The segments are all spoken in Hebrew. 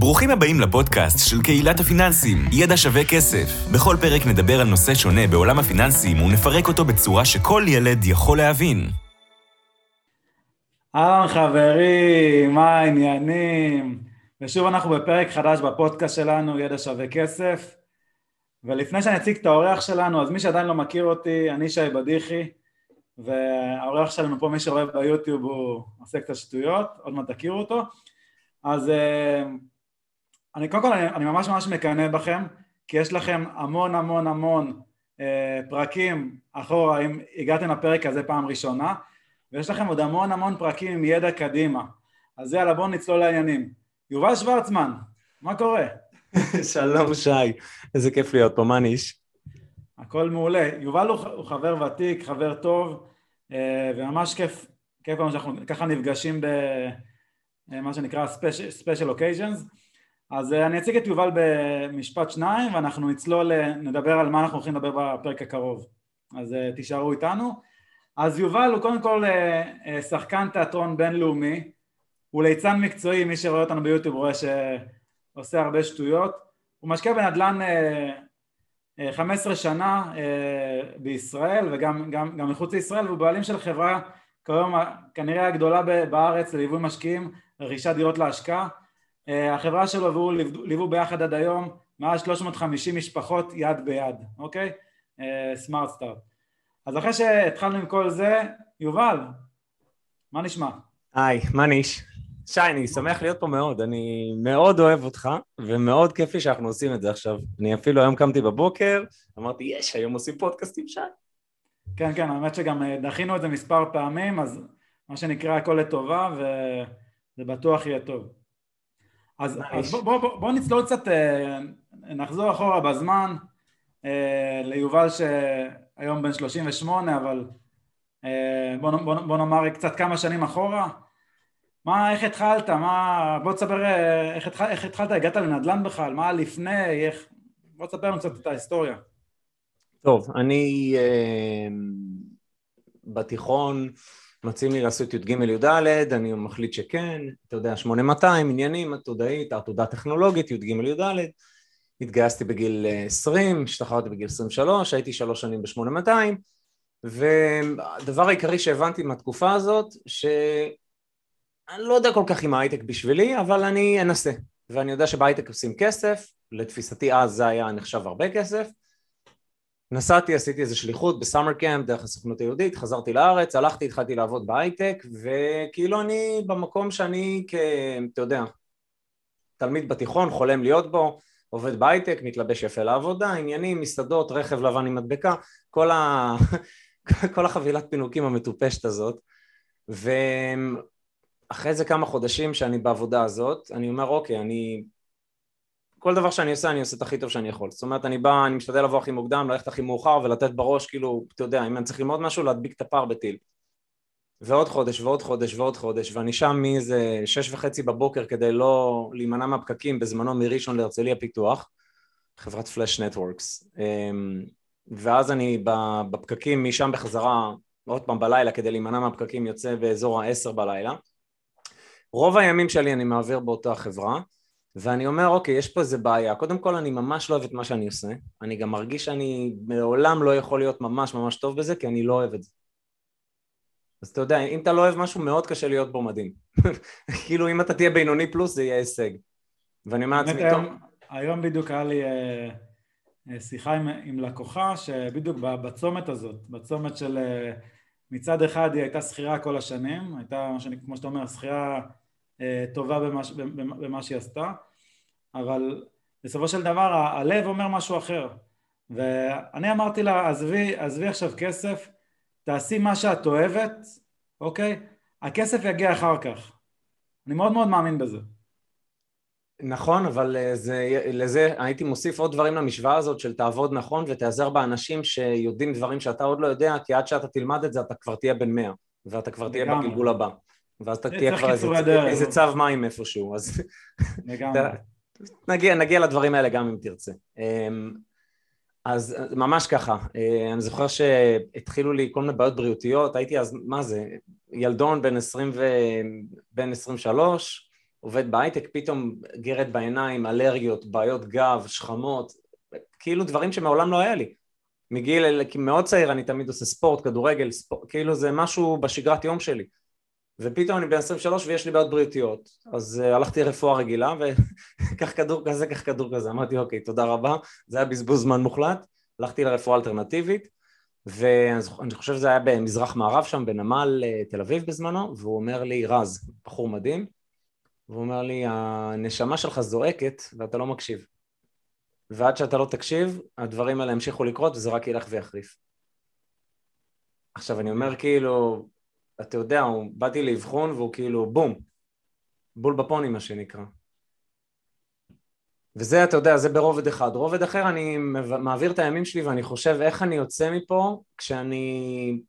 ברוכים הבאים לפודקאסט של קהילת הפיננסים, ידע שווה כסף. בכל פרק נדבר על נושא שונה בעולם הפיננסים ונפרק אותו בצורה שכל ילד יכול להבין. אהלן חברים, מה העניינים? ושוב אנחנו בפרק חדש בפודקאסט שלנו, ידע שווה כסף. ולפני שאני אציג את האורח שלנו, אז מי שעדיין לא מכיר אותי, אני שי בדיחי, והאורח שלנו פה, מי שרואה ביוטיוב, הוא עושה קצת שטויות, עוד מעט תכירו אותו. אז אה, אני קודם כל, אני, אני ממש ממש מקנא בכם, כי יש לכם המון המון המון אה, פרקים אחורה, אם הגעתם לפרק הזה פעם ראשונה, ויש לכם עוד המון המון פרקים עם ידע קדימה. אז יאללה, בואו נצלול לעניינים. יובל שוורצמן, מה קורה? שלום שי, איזה כיף להיות פה, מה ניש? הכל מעולה. יובל הוא, הוא חבר ותיק, חבר טוב, אה, וממש כיף, כיף לנו שאנחנו ככה נפגשים במה שנקרא special occasions. אז אה, אני אציג את יובל במשפט שניים ואנחנו נצלול, אה, נדבר על מה אנחנו הולכים לדבר בפרק הקרוב. אז תישארו איתנו. אז יובל הוא קודם כל שחקן תיאטרון בינלאומי, הוא ליצן מקצועי, מי שרואה אותנו ביוטיוב רואה שעושה הרבה שטויות. הוא משקיע בנדל"ן 15 שנה בישראל וגם גם, גם מחוץ לישראל והוא בעלים של חברה כיום כנראה הגדולה בארץ לליווי משקיעים, רכישת דירות להשקעה. החברה שלו והוא ליוו ביחד עד היום מעל 350 משפחות יד ביד, אוקיי? סמארט סטארט. אז אחרי שהתחלנו עם כל זה, יובל, מה נשמע? היי, מה ניש? שי, אני שמח להיות פה מאוד, אני מאוד אוהב אותך, ומאוד כיף לי שאנחנו עושים את זה עכשיו. אני אפילו היום קמתי בבוקר, אמרתי, יש, היום עושים פודקאסט עם שי. כן, כן, האמת שגם אה, דחינו את זה מספר פעמים, אז מה שנקרא הכל לטובה, וזה בטוח יהיה טוב. אז, אז בוא, בוא, בוא, בוא נצלול קצת, אה, נחזור אחורה בזמן, אה, ליובל שהיום בן 38, אבל בוא, בוא, בוא נאמר קצת כמה שנים אחורה. מה, איך התחלת? מה, בוא תספר איך, התח, איך התחלת, הגעת לנדל"ן בכלל, מה לפני, איך, בוא תספר לנו קצת את ההיסטוריה. טוב, אני אה, בתיכון מציעים לי לעשות י"ג י"ד, אני מחליט שכן, אתה יודע, 8200, עניינים, עתודאית, עתודה טכנולוגית, י"ג י"ד, התגייסתי בגיל 20, השתחררתי בגיל 23, הייתי שלוש שנים ב-8200, והדבר העיקרי שהבנתי מהתקופה הזאת, ש... אני לא יודע כל כך אם ההייטק בשבילי, אבל אני אנסה. ואני יודע שבהייטק עושים כסף, לתפיסתי אז זה היה נחשב הרבה כסף. נסעתי, עשיתי איזה שליחות בסאמר קאמפ דרך הסוכנות היהודית, חזרתי לארץ, הלכתי, התחלתי לעבוד בהייטק, וכאילו אני במקום שאני כ... אתה יודע, תלמיד בתיכון, חולם להיות בו, עובד בהייטק, מתלבש יפה לעבודה, עניינים, מסעדות, רכב לבן עם מדבקה, כל, ה... כל החבילת פינוקים המטופשת הזאת. ו... אחרי זה כמה חודשים שאני בעבודה הזאת, אני אומר אוקיי, אני... כל דבר שאני עושה, אני עושה את הכי טוב שאני יכול. זאת אומרת, אני בא, אני משתדל לבוא הכי מוקדם, ללכת הכי מאוחר ולתת בראש, כאילו, אתה יודע, אם אני צריך ללמוד משהו, להדביק את הפער בטיל. ועוד חודש ועוד חודש ועוד חודש, ואני שם מאיזה שש וחצי בבוקר כדי לא להימנע מהפקקים בזמנו מראשון להרצליה פיתוח, חברת פלאש נטוורקס. אמ, ואז אני בפקקים משם בחזרה, עוד פעם בלילה כדי להימנע מהפקקים יוצא באזור העשר בלילה. רוב הימים שלי אני מעביר באותה חברה ואני אומר אוקיי יש פה איזה בעיה. קודם כל אני ממש לא אוהב את מה שאני עושה. אני גם מרגיש שאני מעולם לא יכול להיות ממש ממש טוב בזה כי אני לא אוהב את זה. אז אתה יודע אם אתה לא אוהב משהו מאוד קשה להיות בו מדהים. כאילו אם אתה תהיה בינוני פלוס זה יהיה הישג. ואני אומר לעצמי טוב. היום בדיוק היה לי אה, אה, שיחה עם, עם לקוחה שבדיוק בצומת הזאת בצומת של אה, מצד אחד היא הייתה שכירה כל השנים, הייתה כמו שאתה אומר שכירה טובה במה, במה שהיא עשתה, אבל בסופו של דבר הלב אומר משהו אחר ואני אמרתי לה עזבי, עזבי עכשיו כסף, תעשי מה שאת אוהבת, אוקיי? הכסף יגיע אחר כך. אני מאוד מאוד מאמין בזה. נכון, אבל אה, זה, לזה הייתי מוסיף עוד דברים למשוואה הזאת של תעבוד נכון ותיעזר באנשים שיודעים דברים שאתה עוד לא יודע, כי עד שאתה תלמד את זה אתה כבר תהיה בן מאה, ואתה כבר תהיה בגלגול הבא. ואז אתה תהיה כבר איזה, איזה צו מים איפשהו, אז... נגיע, נגיע לדברים האלה גם אם תרצה. אמ, אז ממש ככה, אה, אני זוכר שהתחילו לי כל מיני בעיות בריאותיות, הייתי אז, מה זה, ילדון בן 20 ו... בן 23, עובד בהייטק, פתאום גרד בעיניים, אלרגיות, בעיות גב, שכמות, כאילו דברים שמעולם לא היה לי. מגיל מאוד צעיר אני תמיד עושה ספורט, כדורגל, ספורט, כאילו זה משהו בשגרת יום שלי. ופתאום אני בן 23 ויש לי בעיות בריאותיות. אז uh, הלכתי לרפואה רגילה, וקח כדור כזה, קח כדור כזה. אמרתי, אוקיי, תודה רבה, זה היה בזבוז זמן מוחלט. הלכתי לרפואה אלטרנטיבית, ואני חושב שזה היה במזרח מערב שם, בנמל uh, תל אביב בזמנו, והוא אומר לי, רז, בחור מדהים, והוא אומר לי, הנשמה שלך זועקת ואתה לא מקשיב. ועד שאתה לא תקשיב, הדברים האלה ימשיכו לקרות וזה רק ילך ויחריף. עכשיו אני אומר כאילו, אתה יודע, הוא, באתי לאבחון והוא כאילו בום, בול בפוני מה שנקרא. וזה, אתה יודע, זה ברובד אחד. רובד אחר, אני מעביר את הימים שלי ואני חושב איך אני יוצא מפה כשאני...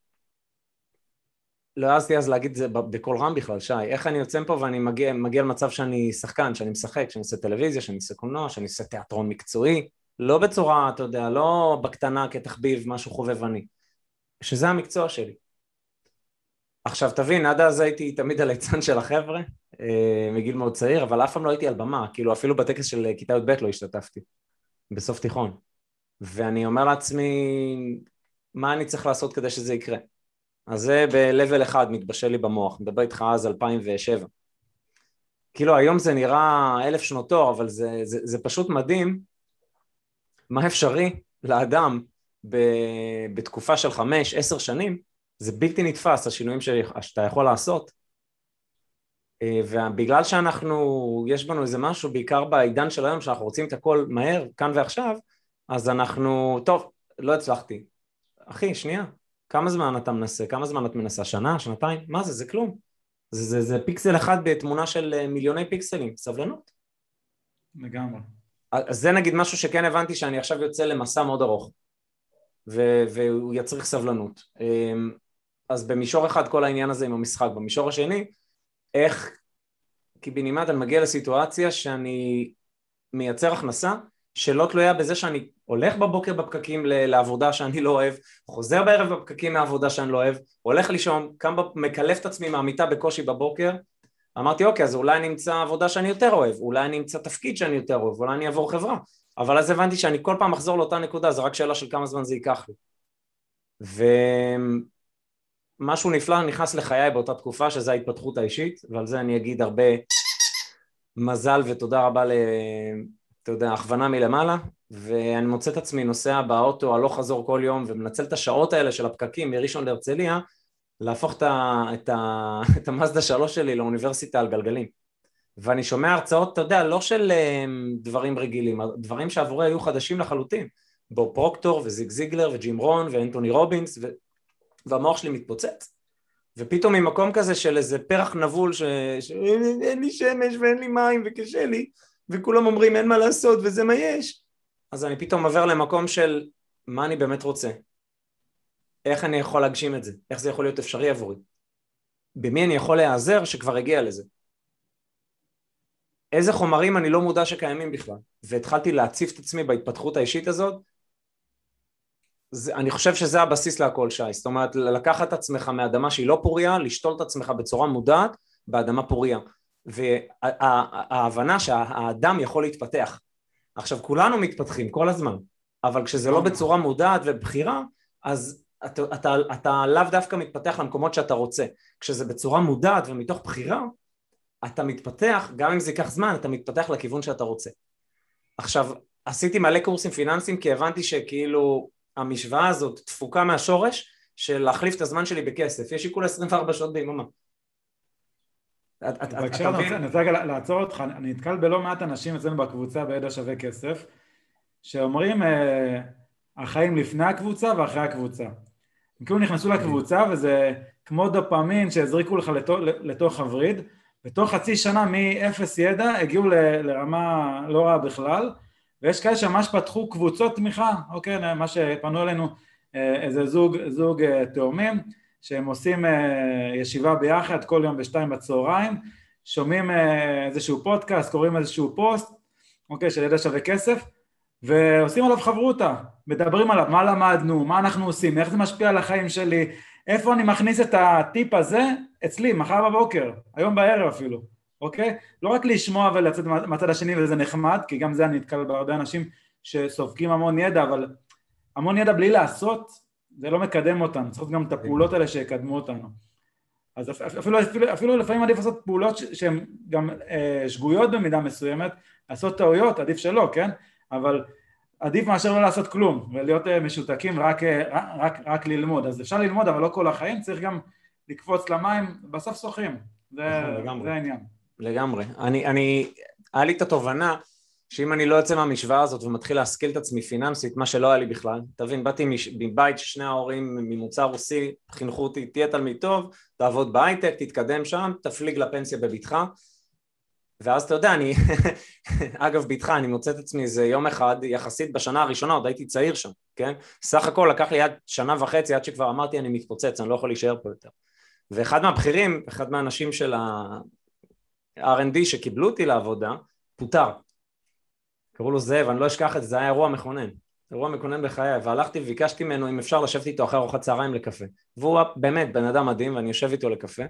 לא העזתי אז להגיד את זה בקול רם בכלל, שי. איך אני יוצא מפה ואני מגיע, מגיע למצב שאני שחקן, שאני משחק, שאני עושה טלוויזיה, שאני עושה קולנוע, שאני עושה תיאטרון מקצועי. לא בצורה, אתה יודע, לא בקטנה כתחביב, משהו חובבני. שזה המקצוע שלי. עכשיו תבין, עד אז הייתי תמיד הליצן של החבר'ה, אה, מגיל מאוד צעיר, אבל אף פעם לא הייתי על במה, כאילו אפילו בטקס של כיתה י"ב לא השתתפתי, בסוף תיכון. ואני אומר לעצמי, מה אני צריך לעשות כדי שזה יקרה? אז זה ב-level אחד מתבשל לי במוח, מדבר איתך אז 2007. כאילו היום זה נראה אלף שנות תור, אבל זה, זה, זה פשוט מדהים מה אפשרי לאדם ב, בתקופה של חמש, עשר שנים זה בלתי נתפס השינויים שאתה יכול לעשות אה, ובגלל שאנחנו, יש בנו איזה משהו בעיקר בעידן של היום שאנחנו רוצים את הכל מהר, כאן ועכשיו אז אנחנו, טוב, לא הצלחתי אחי, שנייה, כמה זמן אתה מנסה? כמה זמן את מנסה? שנה? שנתיים? מה זה? זה כלום זה, זה, זה פיקסל אחד בתמונה של אה, מיליוני פיקסלים, סבלנות לגמרי אז זה נגיד משהו שכן הבנתי שאני עכשיו יוצא למסע מאוד ארוך והוא יצריך סבלנות אמ, אז במישור אחד כל העניין הזה עם המשחק, במישור השני, איך קיבינימט אני מגיע לסיטואציה שאני מייצר הכנסה שלא תלויה בזה שאני הולך בבוקר בפקקים לעבודה שאני לא אוהב, חוזר בערב בפקקים מהעבודה שאני לא אוהב, הולך לישון, קם, מקלף את עצמי מהמיטה בקושי בבוקר, אמרתי אוקיי אז אולי אני אמצא עבודה שאני יותר אוהב, אולי אני אמצא תפקיד שאני יותר אוהב, אולי אני אעבור חברה, אבל אז הבנתי שאני כל פעם אחזור לאותה נקודה, זה רק שאלה של כמה זמן זה ייקח לי. ו... משהו נפלא נכנס לחיי באותה תקופה שזה ההתפתחות האישית ועל זה אני אגיד הרבה מזל ותודה רבה ל... אתה יודע, הכוונה מלמעלה ואני מוצא את עצמי נוסע באוטו הלוך חזור כל יום ומנצל את השעות האלה של הפקקים מראשון להרצליה להפוך את, ה... את, ה... את המאזדה שלוש שלי לאוניברסיטה על גלגלים ואני שומע הרצאות, אתה יודע, לא של אמ, דברים רגילים, דברים שעבורי היו חדשים לחלוטין בו פרוקטור וזיג זיגלר וג'ים רון ואנטוני רובינס. והמוח שלי מתפוצץ. ופתאום ממקום כזה של איזה פרח נבול. שאין לי שמש ואין לי מים וקשה לי וכולם אומרים אין מה לעשות וזה מה יש אז אני פתאום עובר למקום של מה אני באמת רוצה איך אני יכול להגשים את זה איך זה יכול להיות אפשרי עבורי במי אני יכול להיעזר שכבר הגיע לזה איזה חומרים אני לא מודע שקיימים בכלל והתחלתי להציף את עצמי בהתפתחות האישית הזאת זה, אני חושב שזה הבסיס להכל שי, זאת אומרת לקחת את עצמך מאדמה שהיא לא פוריה, לשתול את עצמך בצורה מודעת באדמה פוריה וההבנה שהאדם יכול להתפתח עכשיו כולנו מתפתחים כל הזמן אבל כשזה לא בצורה מודעת ובחירה אז אתה, אתה, אתה לאו דווקא מתפתח למקומות שאתה רוצה כשזה בצורה מודעת ומתוך בחירה אתה מתפתח, גם אם זה ייקח זמן, אתה מתפתח לכיוון שאתה רוצה עכשיו עשיתי מלא קורסים פיננסיים כי הבנתי שכאילו המשוואה הזאת תפוקה מהשורש של להחליף את הזמן שלי בכסף, יש לי כולה 24 שעות ביממה. בהקשר הזה, אני רוצה רגע לעצור אותך, אני נתקל בלא מעט אנשים אצלנו בקבוצה בידע שווה כסף, שאומרים אה, החיים לפני הקבוצה ואחרי הקבוצה. הם כאילו נכנסו לקבוצה וזה כמו דופמין שהזריקו לך לתוך הווריד, בתוך חצי שנה מאפס ידע הגיעו לרמה לא רעה בכלל, ויש כאלה שממש פתחו קבוצות תמיכה, אוקיי, מה שפנו אלינו אה, איזה זוג, זוג אה, תאומים שהם עושים אה, ישיבה ביחד כל יום בשתיים בצהריים, שומעים איזשהו פודקאסט, קוראים איזשהו פוסט, אוקיי, של ידע שווה כסף, ועושים עליו חברותה, מדברים עליו, מה למדנו, מה אנחנו עושים, איך זה משפיע על החיים שלי, איפה אני מכניס את הטיפ הזה? אצלי, מחר בבוקר, היום בערב אפילו, אוקיי? לא רק לשמוע ולצאת מהצד השני וזה נחמד, כי גם זה אני נתקל בהרבה אנשים שסופגים המון ידע, אבל המון ידע בלי לעשות, זה לא מקדם אותנו, צריך גם את הפעולות האלה שיקדמו אותנו. אז אפילו, אפילו, אפילו לפעמים עדיף לעשות פעולות שהן גם אה, שגויות במידה מסוימת, לעשות טעויות, עדיף שלא, כן? אבל עדיף מאשר לא לעשות כלום ולהיות אה, משותקים רק, אה, רק, רק ללמוד. אז אפשר ללמוד אבל לא כל החיים, צריך גם לקפוץ למים, בסוף שוחים, זה, נכון, זה העניין. לגמרי. אני, אני, היה לי את התובנה שאם אני לא יוצא מהמשוואה הזאת ומתחיל להשכיל את עצמי פיננסית, מה שלא היה לי בכלל, תבין, באתי מבית ששני ההורים ממוצא רוסי חינכו אותי, תהיה תלמיד טוב, תעבוד בהייטק, תתקדם שם, תפליג לפנסיה בבטחה, ואז אתה יודע, אני, אגב בטחה, אני מוצא את עצמי איזה יום אחד, יחסית בשנה הראשונה, עוד הייתי צעיר שם, כן? סך הכל לקח לי עד שנה וחצי עד שכבר אמרתי אני מתפוצץ, אני לא יכול להישאר פה יותר. ואחד מהבכירים, אחד מהאנשים של ה-R&D שקיבלו אותי לעבודה, פוטר. קראו לו זאב, אני לא אשכח את זה, זה היה אירוע מכונן. אירוע מכונן בחיי, והלכתי וביקשתי ממנו אם אפשר לשבת איתו אחרי ארוחת צהריים לקפה. והוא באמת בן אדם מדהים, ואני יושב איתו לקפה.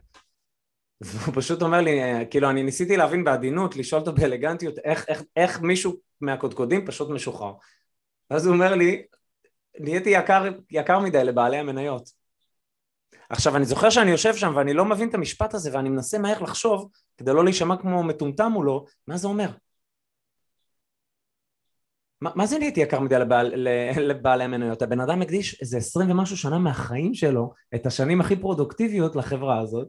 והוא פשוט אומר לי, כאילו אני ניסיתי להבין בעדינות, לשאול אותו באלגנטיות, איך, איך, איך מישהו מהקודקודים פשוט משוחרר. ואז הוא אומר לי, נהייתי יקר, יקר מדי לבעלי המניות. עכשיו אני זוכר שאני יושב שם ואני לא מבין את המשפט הזה ואני מנסה מהר לחשוב כדי לא להישמע כמו מטומטם מולו, מה זה אומר? מה, מה זה נהייתי יקר מדי לבעל, לבעלי המניות? הבן אדם הקדיש איזה עשרים ומשהו שנה מהחיים שלו, את השנים הכי פרודוקטיביות לחברה הזאת,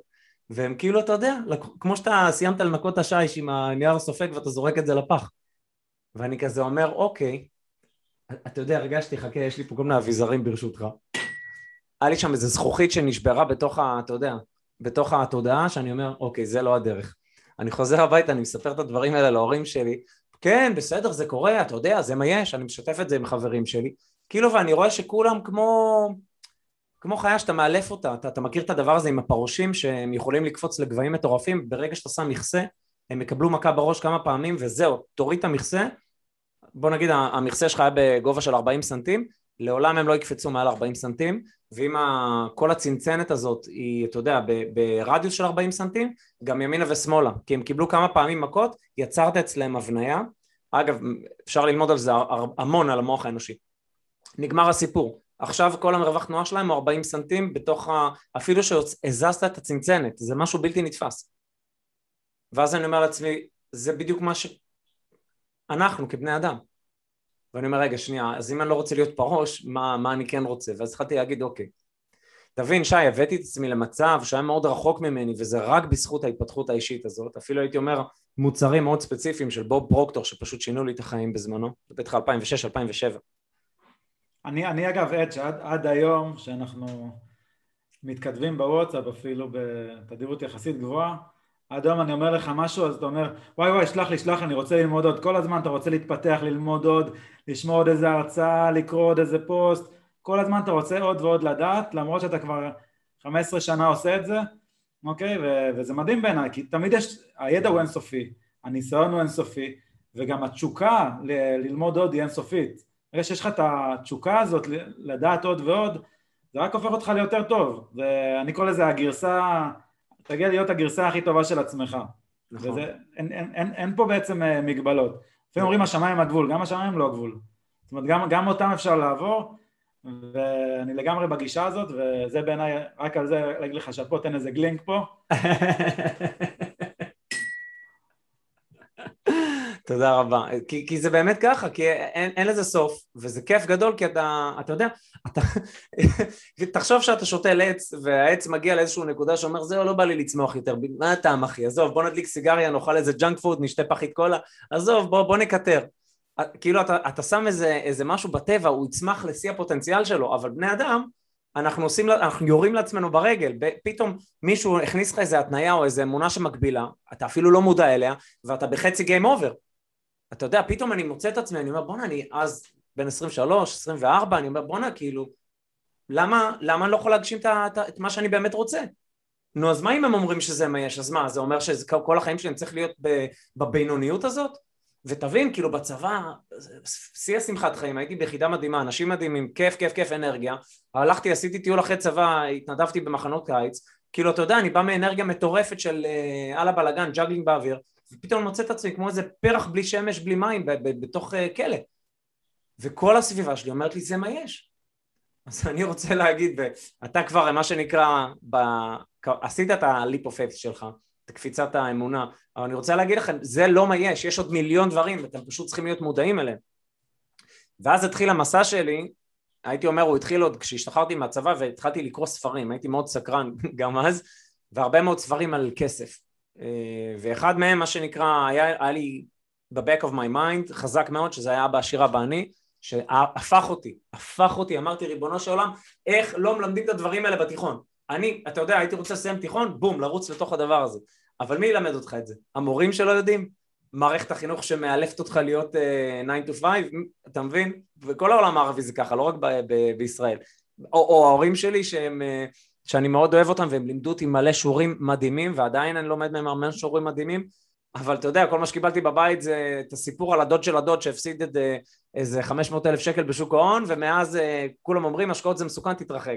והם כאילו, אתה יודע, כמו שאתה סיימת לנקות את השיש עם הנייר סופג ואתה זורק את זה לפח. ואני כזה אומר, אוקיי, אתה יודע, הרגשתי, חכה, יש לי פה כל מיני אביזרים ברשותך. היה לי שם איזה זכוכית שנשברה בתוך ה... אתה יודע, בתוך התודעה, שאני אומר, אוקיי, זה לא הדרך. אני חוזר הביתה, אני מספר את הדברים האלה להורים שלי, כן, בסדר, זה קורה, אתה יודע, זה מה יש, אני משתף את זה עם חברים שלי. כאילו, ואני רואה שכולם כמו... כמו חיה שאתה מאלף אותה, אתה, אתה מכיר את הדבר הזה עם הפרושים שהם יכולים לקפוץ לגבהים מטורפים, ברגע שאתה שם מכסה, הם יקבלו מכה בראש כמה פעמים וזהו, תוריד את המכסה, בוא נגיד המכסה שלך היה בגובה של 40 סנטים, לעולם הם לא יקפצו מעל 40 סנטים, ואם כל הצנצנת הזאת היא, אתה יודע, ברדיוס של 40 סנטים, גם ימינה ושמאלה, כי הם קיבלו כמה פעמים מכות, יצרת אצלם הבניה, אגב, אפשר ללמוד על זה המון על המוח האנושי. נגמר הסיפור, עכשיו כל המרווח תנועה שלהם הוא 40 סנטים בתוך ה... אפילו שהזזת את הצנצנת, זה משהו בלתי נתפס. ואז אני אומר לעצמי, זה בדיוק מה ש... אנחנו כבני אדם. ואני אומר, רגע, שנייה, אז אם אני לא רוצה להיות פרוש, מה, מה אני כן רוצה? ואז התחלתי להגיד, אוקיי. תבין, שי, הבאתי את עצמי למצב שהיה מאוד רחוק ממני, וזה רק בזכות ההתפתחות האישית הזאת. אפילו הייתי אומר, מוצרים מאוד ספציפיים של בוב פרוקטור, שפשוט שינו לי את החיים בזמנו, בטח 2006-2007. אני, אני אגב עד שעד עד היום שאנחנו מתכתבים בוואטסאפ אפילו בתדירות יחסית גבוהה עד היום אני אומר לך משהו אז אתה אומר וואי וואי שלח לי שלח לי אני רוצה ללמוד עוד כל הזמן אתה רוצה להתפתח ללמוד עוד לשמוע עוד איזה הרצאה לקרוא עוד איזה פוסט כל הזמן אתה רוצה עוד ועוד לדעת למרות שאתה כבר 15 שנה עושה את זה אוקיי ו- וזה מדהים בעיניי כי תמיד יש הידע הוא אינסופי הניסיון הוא אינסופי וגם התשוקה ל- ללמוד עוד היא אינסופית ברגע שיש לך את התשוקה הזאת לדעת עוד ועוד, זה רק הופך אותך ליותר טוב. ואני קורא לזה הגרסה, תגיע להיות הגרסה הכי טובה של עצמך. נכון. וזה, אין, אין, אין, אין פה בעצם אה, מגבלות. לפעמים אומרים השמיים הגבול, גם השמיים לא הגבול. זאת אומרת, גם, גם אותם אפשר לעבור, ואני לגמרי בגישה הזאת, וזה בעיניי, רק על זה להגיד לך שאפו, תן איזה גלינק פה. תודה רבה. כי, כי זה באמת ככה, כי אין, אין לזה סוף, וזה כיף גדול, כי אתה, אתה יודע, אתה, תחשוב שאתה שותל עץ, והעץ מגיע לאיזושהי נקודה שאומר, זהו, לא בא לי לצמוח יותר, מה הטעם אחי, עזוב, בוא נדליק סיגריה, נאכל איזה ג'אנק פוד, נשתה פחית קולה, עזוב, בוא, בוא נקטר. כאילו אתה, אתה שם איזה, איזה משהו בטבע, הוא יצמח לשיא הפוטנציאל שלו, אבל בני אדם, אנחנו עושים, אנחנו יורים לעצמנו ברגל, פתאום מישהו הכניס לך איזה התניה או איזה אמונה שמקבילה, אתה אפילו לא מודע אליה, ואתה בחצי גיים אובר. אתה יודע, פתאום אני מוצא את עצמי, אני אומר, בואנה, אני אז בן 23, 24, אני אומר, בואנה, כאילו, למה, למה אני לא יכול להגשים את, את, את מה שאני באמת רוצה? נו, אז מה אם הם אומרים שזה מה יש? אז מה, זה אומר שכל החיים שלי צריך להיות בבינוניות הזאת? ותבין, כאילו בצבא, שיא השמחת חיים, הייתי ביחידה מדהימה, אנשים מדהימים, כיף, כיף, כיף, אנרגיה. הלכתי, עשיתי טיול אחרי צבא, התנדבתי במחנות קיץ, כאילו, אתה יודע, אני בא מאנרגיה מטורפת של כל הבלאגן, juggling באוויר, ופתאום מוצא את עצמי כמו איזה פרח בלי שמש, בלי מים, בתוך כלא. וכל הסביבה שלי אומרת לי, זה מה יש. אז אני רוצה להגיד, ואתה כבר, מה שנקרא, ב... עשית את ה-leap of faith שלך, את קפיצת האמונה, אבל אני רוצה להגיד לכם, זה לא מה יש, יש עוד מיליון דברים, ואתם פשוט צריכים להיות מודעים אליהם. ואז התחיל המסע שלי, הייתי אומר, הוא התחיל עוד כשהשתחררתי מהצבא והתחלתי לקרוא ספרים, הייתי מאוד סקרן גם אז, והרבה מאוד ספרים על כסף. אה, ואחד מהם, מה שנקרא, היה, היה לי ב-back of my mind, חזק מאוד, שזה היה בעשירה בעני, שהפך אותי, הפך אותי, אמרתי ריבונו של עולם, איך לא מלמדים את הדברים האלה בתיכון? אני, אתה יודע, הייתי רוצה לסיים תיכון, בום, לרוץ לתוך הדבר הזה. אבל מי ילמד אותך את זה? המורים שלא יודעים? מערכת החינוך שמאלפת אותך להיות uh, 9 to 5, אתה מבין? וכל העולם הערבי זה ככה, לא רק ב- ב- בישראל. או, או ההורים שלי שהם, uh, שאני מאוד אוהב אותם והם לימדו אותי מלא שיעורים מדהימים ועדיין אני לומד מהם הרבה שיעורים מדהימים אבל אתה יודע, כל מה שקיבלתי בבית זה את הסיפור על הדוד של הדוד שהפסיד את אה, איזה 500 אלף שקל בשוק ההון, ומאז אה, כולם אומרים, השקעות זה מסוכן, תתרחק.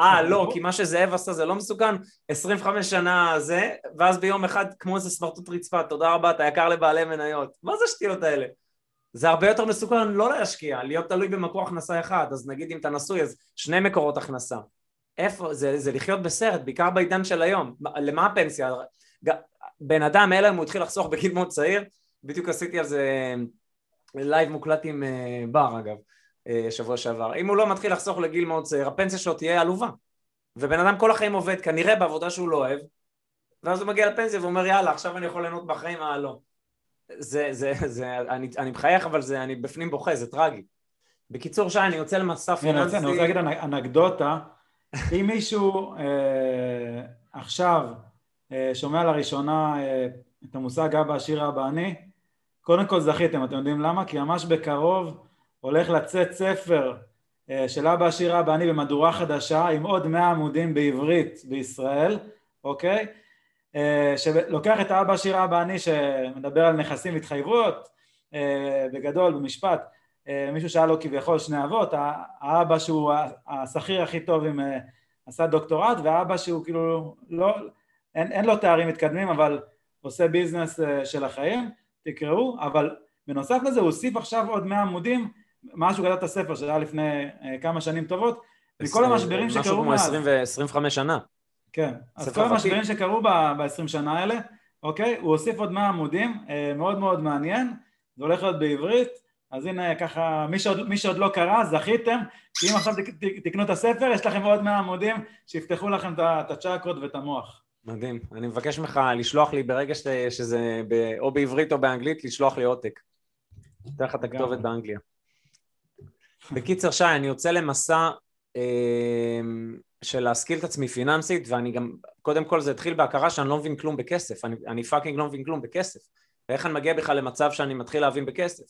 אה, לא, כי מה שזאב עשה זה לא מסוכן, 25 שנה זה, ואז ביום אחד, כמו איזה סמרטוט רצפה, תודה רבה, אתה יקר לבעלי מניות. מה זה השטויות האלה? זה הרבה יותר מסוכן לא להשקיע, להיות תלוי במקור הכנסה אחד, אז נגיד אם אתה נשוי, אז שני מקורות הכנסה. איפה, זה, זה לחיות בסרט, בעיקר בעידן של היום. למה הפנסיה? בן אדם, אלא אם הוא התחיל לחסוך בגיל מאוד צעיר, בדיוק עשיתי על זה לייב מוקלט עם אה, בר אגב, אה, שבוע שעבר. אם הוא לא מתחיל לחסוך לגיל מאוד צעיר, הפנסיה שלו תהיה עלובה. ובן אדם כל החיים עובד כנראה בעבודה שהוא לא אוהב, ואז הוא מגיע לפנסיה ואומר יאללה עכשיו אני יכול ליהנות בחיים, אה לא. זה, זה, זה, אני, אני מחייך אבל זה, אני בפנים בוכה, זה טרגי. בקיצור שי, אני יוצא למסע פיננסי. אני רוצה להגיד אנקדוטה, אם מישהו אה, עכשיו אה, שומע לראשונה אה, את המושג אבא עשיר אבא אני, קודם כל זכיתם, אתם יודעים למה? כי ממש בקרוב הולך לצאת ספר אה, של אבא עשיר אבא אני במהדורה חדשה עם עוד מאה עמודים בעברית בישראל, אוקיי? שלוקח את האבא עשיר אבא אני שמדבר על נכסים והתחייבויות, בגדול, במשפט, מישהו שאל לו כביכול שני אבות, האבא שהוא השכיר הכי טוב עם עשה דוקטורט והאבא שהוא כאילו לא, אין, אין לו תארים מתקדמים אבל עושה ביזנס אה, של החיים, תקראו, אבל בנוסף לזה הוא הוסיף עכשיו עוד 100 עמודים מאז שהוא כתב את הספר שהיה לפני אה, כמה שנים טובות מכל המשברים שקרו מאז. משהו כמו 25 שנה. כן, אז כל המשברים שקרו ב-20 שנה האלה, אוקיי, הוא הוסיף עוד 100 עמודים, אה, מאוד מאוד מעניין, זה הולך להיות בעברית, אז הנה ככה, מי שעוד, מי שעוד לא קרא, זכיתם, כי אם עכשיו תקנו את הספר, יש לכם עוד 100 עמודים שיפתחו לכם את הצ'קרות ואת המוח. מדהים. אני מבקש ממך לשלוח לי ברגע ש... שזה ב... או בעברית או באנגלית, לשלוח לי עותק. אתן לך את הכתובת באנגליה. בקיצר, שי, אני יוצא למסע אה, של להשכיל את עצמי פיננסית, ואני גם, קודם כל זה התחיל בהכרה שאני לא מבין כלום בכסף. אני, אני fucking לא מבין כלום בכסף. ואיך אני מגיע בכלל למצב שאני מתחיל להבין בכסף?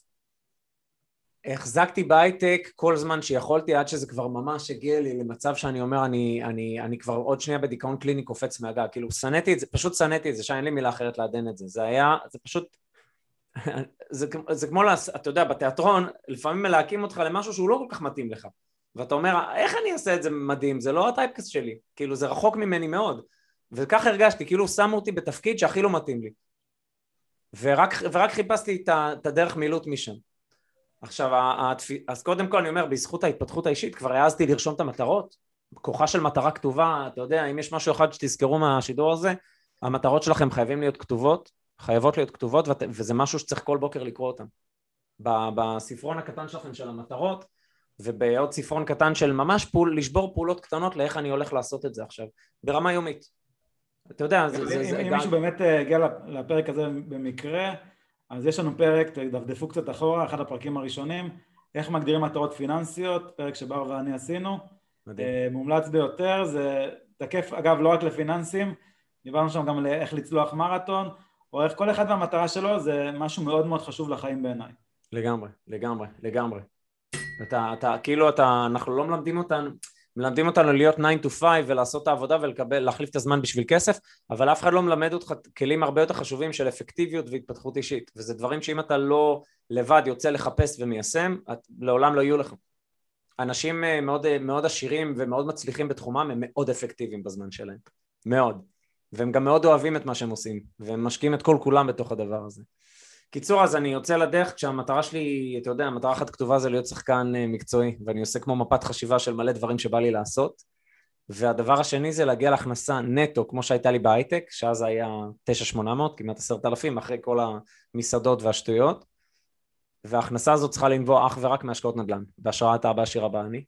החזקתי בהייטק כל זמן שיכולתי עד שזה כבר ממש הגיע לי למצב שאני אומר אני, אני, אני כבר עוד שנייה בדיכאון קליני קופץ מהגג. כאילו שנאתי את זה, פשוט שנאתי את זה, שאין לי מילה אחרת לעדן את זה, זה היה, זה פשוט זה, זה כמו, אתה יודע, בתיאטרון לפעמים מלהקים אותך למשהו שהוא לא כל כך מתאים לך. ואתה אומר, איך אני אעשה את זה מדהים? זה לא הטייפקס שלי, כאילו זה רחוק ממני מאוד. וככה הרגשתי, כאילו שמו אותי בתפקיד שהכי לא מתאים לי. ורק, ורק חיפשתי את הדרך מילוט משם עכשיו, אז קודם כל אני אומר, בזכות ההתפתחות האישית כבר העזתי לרשום את המטרות, כוחה של מטרה כתובה, אתה יודע, אם יש משהו אחד שתזכרו מהשידור הזה, המטרות שלכם חייבים להיות כתובות, חייבות להיות כתובות, וזה משהו שצריך כל בוקר לקרוא אותן. בספרון הקטן שלכם של המטרות, ובעוד ספרון קטן של ממש פול, לשבור פעולות קטנות לאיך אני הולך לעשות את זה עכשיו, ברמה יומית. אתה יודע, זה... אם, זה, אם מישהו באמת אה, הגיע לפרק הזה במקרה, אז יש לנו פרק, תדפדפו קצת אחורה, אחד הפרקים הראשונים, איך מגדירים מטרות פיננסיות, פרק שבר ואני עשינו, מדהים. אה, מומלץ ביותר, זה תקף אגב לא רק לפיננסים, דיברנו שם גם לאיך לצלוח מרתון, או איך כל אחד והמטרה שלו, זה משהו מאוד מאוד חשוב לחיים בעיניי. לגמרי, לגמרי, לגמרי. אתה, אתה, כאילו אתה, אנחנו לא מלמדים אותנו, מלמדים אותנו להיות 9 to 5 ולעשות את העבודה ולקבל, להחליף את הזמן בשביל כסף, אבל אף אחד לא מלמד אותך כלים הרבה יותר חשובים של אפקטיביות והתפתחות אישית, וזה דברים שאם אתה לא לבד יוצא לחפש ומיישם, את, לעולם לא יהיו לך. אנשים אה, מאוד, אה, מאוד עשירים ומאוד מצליחים בתחומם הם מאוד אפקטיביים בזמן שלהם. מאוד. והם גם מאוד אוהבים את מה שהם עושים, והם משקיעים את כל כולם בתוך הדבר הזה. קיצור, אז אני יוצא לדרך כשהמטרה שלי, אתה יודע, המטרה אחת כתובה זה להיות שחקן אה, מקצועי, ואני עושה כמו מפת חשיבה של מלא דברים שבא לי לעשות. והדבר השני זה להגיע להכנסה נטו, כמו שהייתה לי בהייטק, שאז היה 9,800, כמעט 10,000, אחרי כל המסעדות והשטויות. וההכנסה הזאת צריכה לנבוע אך ורק מהשקעות נדל"ן, בהשראת אבא עשיר הבא אני.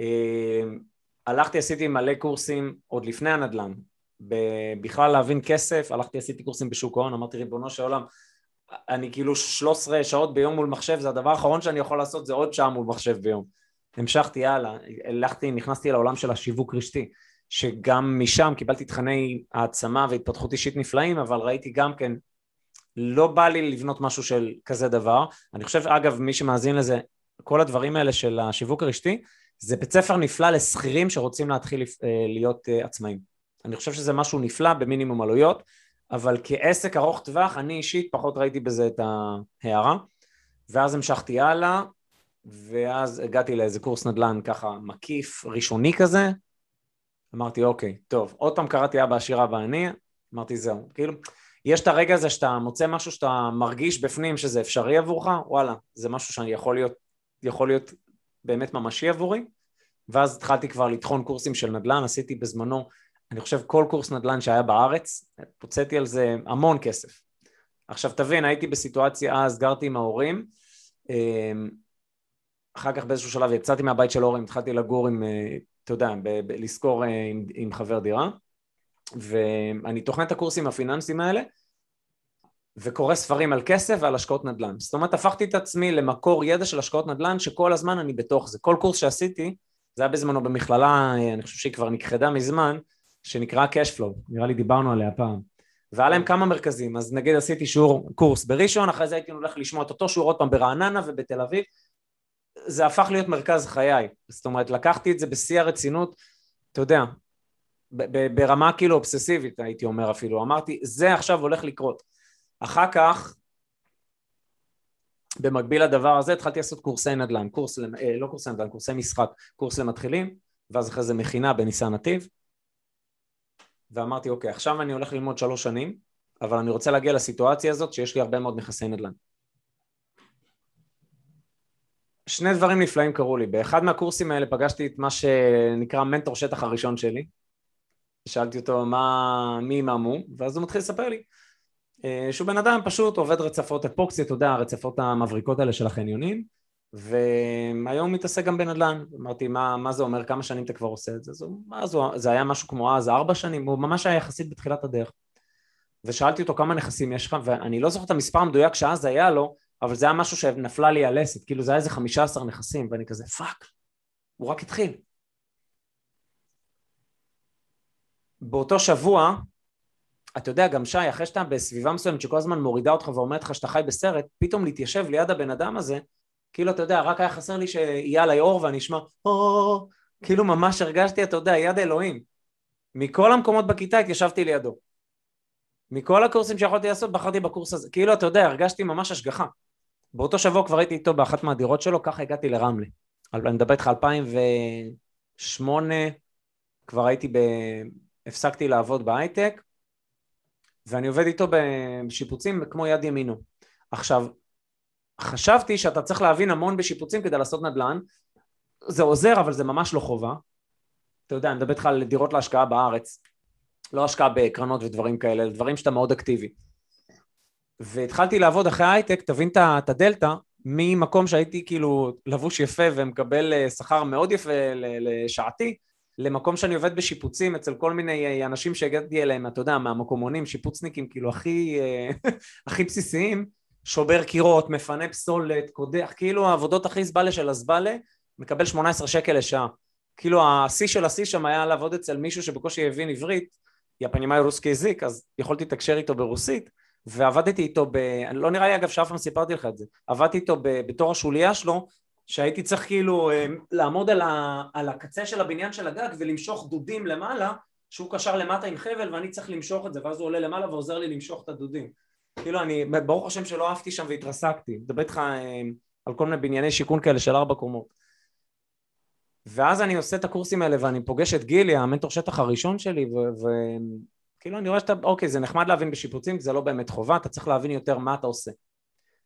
אה, הלכתי, עשיתי מלא קורסים עוד לפני הנדל"ן, בכלל להבין כסף, הלכתי, עשיתי קורסים בשוק ההון, אמרתי ריבונו של עולם, אני כאילו 13 שעות ביום מול מחשב, זה הדבר האחרון שאני יכול לעשות, זה עוד שעה מול מחשב ביום. המשכתי הלאה, הלכתי, נכנסתי לעולם של השיווק רשתי, שגם משם קיבלתי תכני העצמה והתפתחות אישית נפלאים, אבל ראיתי גם כן, לא בא לי לבנות משהו של כזה דבר. אני חושב, אגב, מי שמאזין לזה, כל הדברים האלה של השיווק הרשתי, זה בית ספר נפלא לשכירים שרוצים להתחיל אה, להיות אה, עצמאים. אני חושב שזה משהו נפלא במינימום עלויות, אבל כעסק ארוך טווח, אני אישית פחות ראיתי בזה את ההערה, ואז המשכתי הלאה, ואז הגעתי לאיזה קורס נדל"ן ככה מקיף, ראשוני כזה, אמרתי אוקיי, טוב, עוד פעם קראתי אבא עשירה ואני, אמרתי זהו, כאילו, יש את הרגע הזה שאתה מוצא משהו שאתה מרגיש בפנים שזה אפשרי עבורך, וואלה, זה משהו שאני יכול להיות, יכול להיות באמת ממשי עבורי, ואז התחלתי כבר לטחון קורסים של נדל"ן, עשיתי בזמנו, אני חושב כל קורס נדל"ן שהיה בארץ, פוצעתי על זה המון כסף. עכשיו תבין, הייתי בסיטואציה אז, גרתי עם ההורים, אמ, אחר כך באיזשהו שלב יצאתי מהבית של ההורים, התחלתי לגור עם, אה, אתה יודע, ב- ב- לשכור אה, עם, עם חבר דירה, ואני תוכנן את הקורסים הפיננסיים האלה, וקורא ספרים על כסף ועל השקעות נדל"ן. זאת אומרת, הפכתי את עצמי למקור ידע של השקעות נדל"ן, שכל הזמן אני בתוך זה. כל קורס שעשיתי, זה היה בזמנו במכללה, אני חושב שהיא כבר נכחדה מזמן, שנקרא Cashflow, נראה לי דיברנו עליה פעם. והיה להם כמה מרכזים, אז נגיד עשיתי שיעור קורס בראשון, אחרי זה הייתי הולך לשמוע את אותו שיעור עוד פעם ברעננה ובתל אביב, זה הפך להיות מרכז חיי, זאת אומרת לקחתי את זה בשיא הרצינות, אתה יודע, ברמה כאילו אובססיבית הייתי אומר אפילו, אמרתי זה עכשיו הולך לקרות, אחר כך במקביל לדבר הזה התחלתי לעשות קורסי נדל"ן, קורס, אה, לא קורסי נדל"ן, קורסי משחק, קורס למתחילים, ואז אחרי זה מכינה בניסן נתיב, ואמרתי אוקיי עכשיו אני הולך ללמוד שלוש שנים, אבל אני רוצה להגיע לסיטואציה הזאת שיש לי הרבה מאוד נכסי נדל"ן. שני דברים נפלאים קרו לי, באחד מהקורסים האלה פגשתי את מה שנקרא מנטור שטח הראשון שלי, שאלתי אותו מה, מי מה מו, ואז הוא מתחיל לספר לי אה, שהוא בן אדם פשוט עובד רצפות אפוקסי, אתה יודע, הרצפות המבריקות האלה של החניונים, והיום מתעסק גם בנדל"ן, אמרתי מה, מה זה אומר, כמה שנים אתה כבר עושה את זה, אז מה זה, זה היה משהו כמו אז ארבע שנים, הוא ממש היה יחסית בתחילת הדרך, ושאלתי אותו כמה נכסים יש לך, ואני לא זוכר את המספר המדויק שאז היה לו, אבל זה היה משהו שנפלה לי הלסת, כאילו זה היה איזה חמישה עשר נכסים, ואני כזה fuck, הוא רק התחיל. באותו שבוע, אתה יודע, גם שי, אחרי שאתה בסביבה מסוימת שכל הזמן מורידה אותך ואומרת לך שאתה חי בסרט, פתאום להתיישב ליד הבן אדם הזה, כאילו, אתה יודע, רק היה חסר לי שיהיה עליי אור ואני אשמע, או, כאילו ממש הרגשתי, אתה יודע, יד אלוהים. מכל המקומות בכיתה התיישבתי לידו. מכל הקורסים שיכולתי לעשות, בחרתי בקורס הזה. כאילו, אתה יודע, הרגשתי ממש השגחה. באותו שבוע כבר הייתי איתו באחת מהדירות שלו, ככה הגעתי לרמלה. אני מדבר איתך 2008, כבר הייתי ב... הפסקתי לעבוד בהייטק, ואני עובד איתו בשיפוצים כמו יד ימינו. עכשיו, חשבתי שאתה צריך להבין המון בשיפוצים כדי לעשות נדל"ן, זה עוזר אבל זה ממש לא חובה. אתה יודע, אני מדבר איתך על דירות להשקעה בארץ, לא השקעה בקרנות ודברים כאלה, דברים שאתה מאוד אקטיבי. והתחלתי לעבוד אחרי הייטק, תבין את הדלתא, ממקום שהייתי כאילו לבוש יפה ומקבל אה, שכר מאוד יפה לשעתי, למקום שאני עובד בשיפוצים אצל כל מיני אה, אנשים שהגעתי אליהם, אתה יודע, מהמקומונים, שיפוצניקים כאילו הכי, אה, הכי בסיסיים, שובר קירות, מפנה פסולת, קודח, כאילו העבודות הכי זבלה של הזבלה, מקבל 18 שקל לשעה. כאילו השיא של השיא שם היה לעבוד אצל מישהו שבקושי הבין עברית, יפנימאי רוסקי זיק, אז יכולתי לתקשר איתו ברוסית, ועבדתי איתו ב... לא נראה לי אגב שאף פעם סיפרתי לך את זה, עבדתי איתו ב... בתור השוליה שלו, שהייתי צריך כאילו אה, לעמוד על, ה... על הקצה של הבניין של הגג ולמשוך דודים למעלה, שהוא קשר למטה עם חבל ואני צריך למשוך את זה, ואז הוא עולה למעלה ועוזר לי למשוך את הדודים. כאילו אני, ברוך השם שלא עפתי שם והתרסקתי, מדבר איתך אה, על כל מיני בנייני שיכון כאלה של ארבע קומות. ואז אני עושה את הקורסים האלה ואני פוגש את גילי, המנטור שטח הראשון שלי, וכאילו אני רואה שאתה, אוקיי, זה נחמד להבין בשיפוצים, זה לא באמת חובה, אתה צריך להבין יותר מה אתה עושה.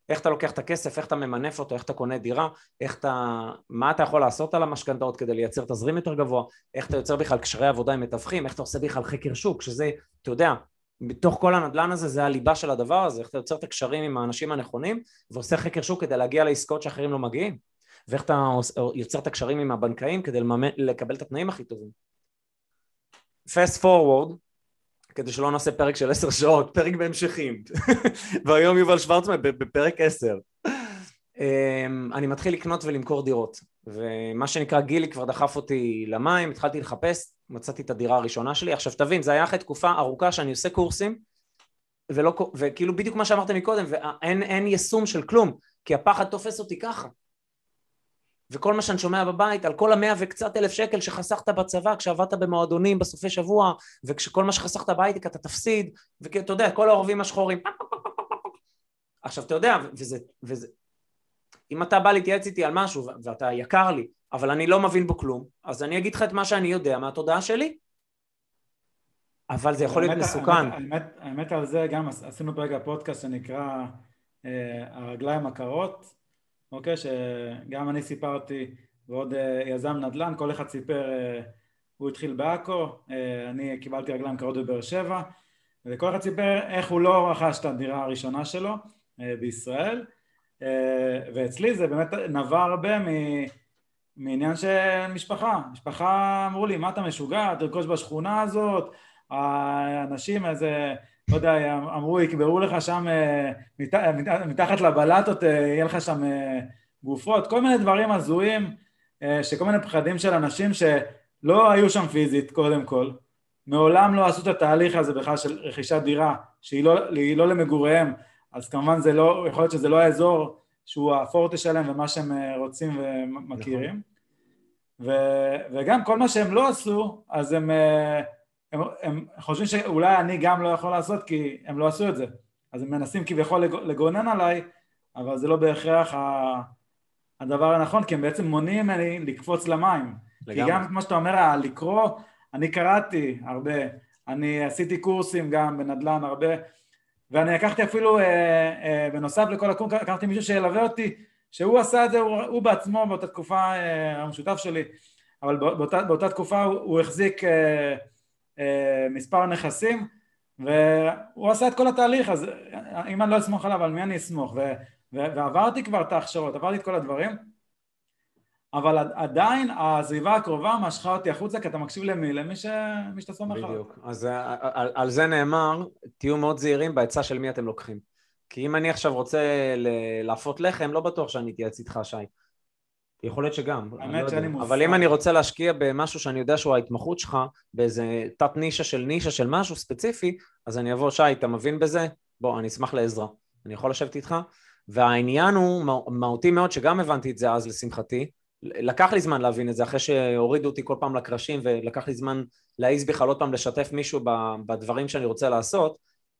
איך אתה לוקח את הכסף, איך אתה ממנף אותו, איך אתה קונה דירה, איך אתה, מה אתה יכול לעשות על המשכנתאות כדי לייצר תזרים יותר גבוה, איך אתה יוצר בכלל קשרי עבודה עם מתווכים, איך אתה עושה בכלל חקר שוק, שזה, אתה יודע, בתוך כל הנדלן הזה זה הליבה של הדבר הזה, איך אתה יוצר את הקשרים עם האנשים הנכונים ועושה חקר שוק כדי להגיע לעסקאות שאחרים לא מגיעים, ואיך אתה יוצר את הקשרים עם הבנקאים כדי לממן, לקבל את התנאים הכי טובים. fast forward, כדי שלא נעשה פרק של עשר שעות, פרק בהמשכים. והיום יובל שוורצמן בפרק עשר. אמ, אני מתחיל לקנות ולמכור דירות, ומה שנקרא גילי כבר דחף אותי למים, התחלתי לחפש, מצאתי את הדירה הראשונה שלי. עכשיו תבין, זה היה אחרי תקופה ארוכה שאני עושה קורסים, ולא, וכאילו בדיוק מה שאמרת מקודם, ואין יישום של כלום, כי הפחד תופס אותי ככה. וכל מה שאני שומע בבית על כל המאה וקצת אלף שקל שחסכת בצבא כשעבדת במועדונים בסופי שבוע וכשכל מה שחסכת בהייטק אתה תפסיד ואתה יודע כל העורבים השחורים עכשיו אתה יודע וזה, וזה אם אתה בא להתייעץ איתי על משהו ואתה יקר לי אבל אני לא מבין בו כלום אז אני אגיד לך את מה שאני יודע מהתודעה שלי. אבל זה יכול להיות מסוכן. האמת, האמת על זה גם עשינו ברגע פודקאסט שנקרא אה, הרגליים הקרות אוקיי? שגם אני סיפרתי ועוד אה, יזם נדל"ן, כל אחד סיפר, אה, הוא התחיל בעכו, אה, אני קיבלתי רגליים קרות בבאר שבע, וכל אחד סיפר איך הוא לא רכש את הדירה הראשונה שלו בישראל, ואצלי זה באמת נבע הרבה מ... מעניין של משפחה, משפחה אמרו לי מה אתה משוגע, תרכוש בשכונה הזאת, האנשים איזה לא יודע, אמרו, יקברו לך שם, אה, מת, מת, מתחת לבלטות, אה, יהיה לך שם אה, גופות, כל מיני דברים הזויים, שכל מיני פחדים של אנשים שלא היו שם פיזית, קודם כל, מעולם לא עשו את התהליך הזה בכלל של רכישת דירה, שהיא לא, לא למגוריהם, אז כמובן זה לא, יכול להיות שזה לא האזור שהוא הפורטה שלהם ומה שהם רוצים ומכירים. נכון. ו, וגם כל מה שהם לא עשו, אז הם... הם, הם חושבים שאולי אני גם לא יכול לעשות כי הם לא עשו את זה אז הם מנסים כביכול לגונן עליי אבל זה לא בהכרח הדבר הנכון כי הם בעצם מונעים ממני לקפוץ למים לגמרי. כי גם כמו שאתה אומר לקרוא אני קראתי הרבה אני עשיתי קורסים גם בנדל"ן הרבה ואני לקחתי אפילו אה, אה, בנוסף לכל הקורס לקחתי מישהו שילווה אותי שהוא עשה את זה הוא, הוא בעצמו באותה תקופה אה, המשותף שלי אבל באותה, באותה תקופה הוא, הוא החזיק אה, אה, מספר נכסים והוא עשה את כל התהליך אז אם אני לא אסמוך עליו על מי אני אסמוך? ו, ו, ועברתי כבר את ההכשרות עברתי את כל הדברים אבל עדיין הסביבה הקרובה משכה אותי החוצה כי אתה מקשיב למי? למי ש... שאתה סומך עליו. בדיוק. אז אה, על, על זה נאמר, תהיו מאוד זהירים בעצה של מי אתם לוקחים. כי אם אני עכשיו רוצה להפות לחם, לא בטוח שאני אתייעץ איתך, שי. יכול להיות שגם, האמת לא שאני מופתע. אבל אם אני רוצה להשקיע במשהו שאני יודע שהוא ההתמחות שלך, באיזה תת נישה של נישה של משהו ספציפי, אז אני אבוא, שי, אתה מבין בזה? בוא, אני אשמח לעזרה. אני יכול לשבת איתך? והעניין הוא מהותי מאוד, שגם הבנתי את זה אז לשמחתי, לקח לי זמן להבין את זה, אחרי שהורידו אותי כל פעם לקרשים, ולקח לי זמן להעיז בכלל עוד פעם לשתף מישהו בדברים שאני רוצה לעשות.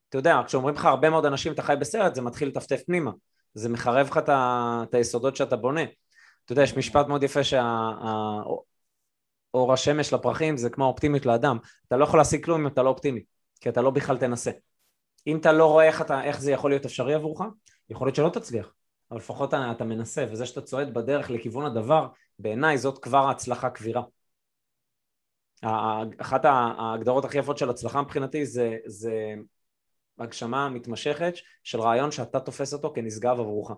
אתה יודע, כשאומרים לך הרבה מאוד אנשים אתה חי בסרט, זה מתחיל לטפטף פנימה. זה מחרב לך את היסודות שאתה בונה. אתה יודע, יש משפט מאוד יפה שהאור השמש לפרחים זה כמו האופטימיות לאדם. אתה לא יכול להשיג כלום אם אתה לא אופטימי, כי אתה לא בכלל תנסה. אם אתה לא רואה איך, אתה, איך זה יכול להיות אפשרי עבורך, יכול להיות שלא תצליח, אבל לפחות אתה, מנסה, וזה שאתה צועד בדרך לכיוון הדבר, בעיניי זאת כבר הצלחה כבירה. אחת ההגדרות הכי יפות של הצלחה מבחינתי זה, זה הגשמה מתמשכת של רעיון שאתה תופס אותו כנשגב עבורך.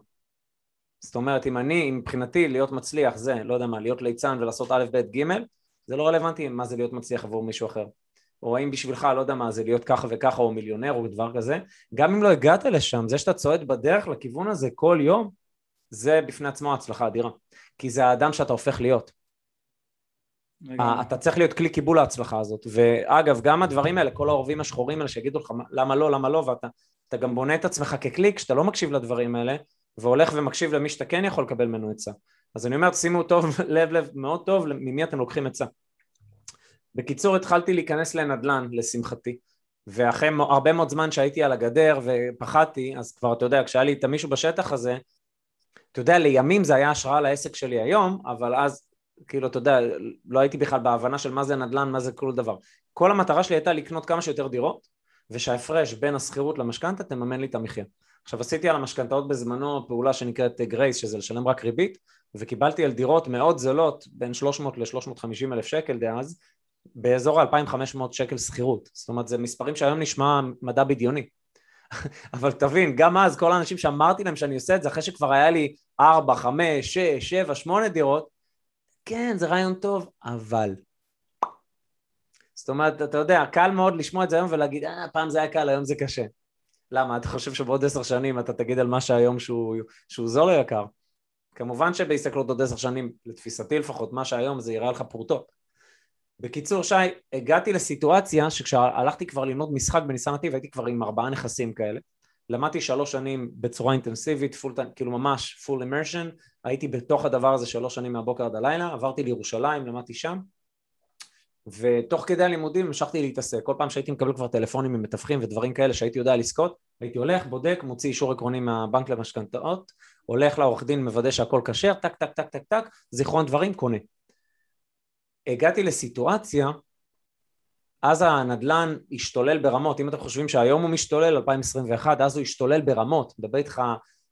זאת אומרת, אם אני, מבחינתי להיות מצליח זה, לא יודע מה, להיות ליצן ולעשות א', ב', ג', זה לא רלוונטי מה זה להיות מצליח עבור מישהו אחר. או האם בשבילך, לא יודע מה, זה להיות ככה וככה או מיליונר או דבר כזה, גם אם לא הגעת לשם, זה שאתה צועד בדרך לכיוון הזה כל יום, זה בפני עצמו הצלחה אדירה. כי זה האדם שאתה הופך להיות. אתה צריך להיות כלי קיבול להצלחה הזאת. ואגב, גם הדברים האלה, כל העורבים השחורים האלה שיגידו לך למה לא, למה לא, ואתה גם בונה את עצמך ככלי, כשאתה לא מקשיב לדברים האלה, והולך ומקשיב למי שאתה כן יכול לקבל ממנו עצה. אז אני אומר, שימו טוב, לב לב מאוד טוב ממי אתם לוקחים עצה. בקיצור, התחלתי להיכנס לנדל"ן, לשמחתי, ואחרי הרבה מאוד זמן שהייתי על הגדר ופחדתי, אז כבר, אתה יודע, כשהיה לי את המישהו בשטח הזה, אתה יודע, לימים זה היה השראה לעסק שלי היום, אבל אז כאילו, אתה יודע, לא הייתי בכלל בהבנה של מה זה נדל"ן, מה זה כל דבר. כל המטרה שלי הייתה לקנות כמה שיותר דירות, ושההפרש בין השכירות למשכנתה תממן לי את המחיה. עכשיו עשיתי על המשכנתאות בזמנו פעולה שנקראת גרייס, שזה לשלם רק ריבית, וקיבלתי על דירות מאוד זולות, בין 300 ל-350 אלף שקל דאז, באזור ה-2500 שקל שכירות. זאת אומרת, זה מספרים שהיום נשמע מדע בדיוני. אבל תבין, גם אז כל האנשים שאמרתי להם שאני עושה את זה, אחרי שכבר היה לי 4, 5, 6, 7, 8 דירות, כן, זה רעיון טוב, אבל... זאת אומרת, אתה יודע, קל מאוד לשמוע את זה היום ולהגיד, אה, פעם זה היה קל, היום זה קשה. למה? אתה חושב שבעוד עשר שנים אתה תגיד על מה שהיום שהוא, שהוא זול או יקר? כמובן שבהסתכלות עוד עשר שנים, לתפיסתי לפחות, מה שהיום זה יראה לך פרוטות. בקיצור, שי, הגעתי לסיטואציה שכשהלכתי כבר ללמוד משחק בניסן נתיב, הייתי כבר עם ארבעה נכסים כאלה. למדתי שלוש שנים בצורה אינטנסיבית, full, כאילו ממש full immersion, הייתי בתוך הדבר הזה שלוש שנים מהבוקר עד הלילה, עברתי לירושלים, למדתי שם, ותוך כדי הלימודים המשכתי להתעסק, כל פעם שהייתי מקבל כבר טלפונים ממתווכים ודברים כאלה שהייתי יודע לזכות, הייתי הולך, בודק, מוציא אישור עקרוני מהבנק למשכנתאות, הולך לעורך דין, מוודא שהכל כשר, טק טק טק טק טק, זיכרון דברים, קונה. הגעתי לסיטואציה, אז הנדלן השתולל ברמות, אם אתם חושבים שהיום הוא משתולל, 2021, אז הוא השתולל ברמות, מדבר איתך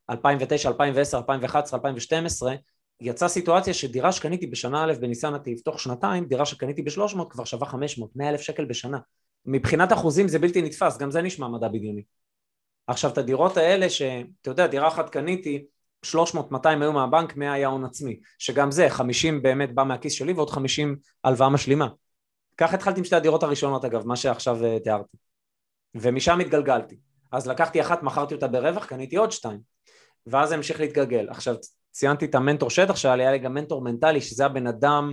2009, 2010, 2011, 2012, יצאה סיטואציה שדירה שקניתי בשנה א' בניסן נתיב, תוך שנתיים דירה שקניתי ב-300 כבר שווה 500, 100 אלף שקל בשנה. מבחינת אחוזים זה בלתי נתפס, גם זה נשמע מדע בדיוני. עכשיו את הדירות האלה שאתה יודע דירה אחת קניתי 300, 200 היו מהבנק, 100 היה הון עצמי, שגם זה 50 באמת בא מהכיס שלי ועוד 50 הלוואה משלימה. ככה התחלתי עם שתי הדירות הראשונות אגב, מה שעכשיו uh, תיארתי. ומשם התגלגלתי. אז לקחתי אחת, מכרתי אותה ברווח, קניתי עוד שתיים. ואז זה המשיך להתגלגל. עכשיו ציינתי את המנטור שטח לי, היה לי גם מנטור מנטלי, שזה הבן אדם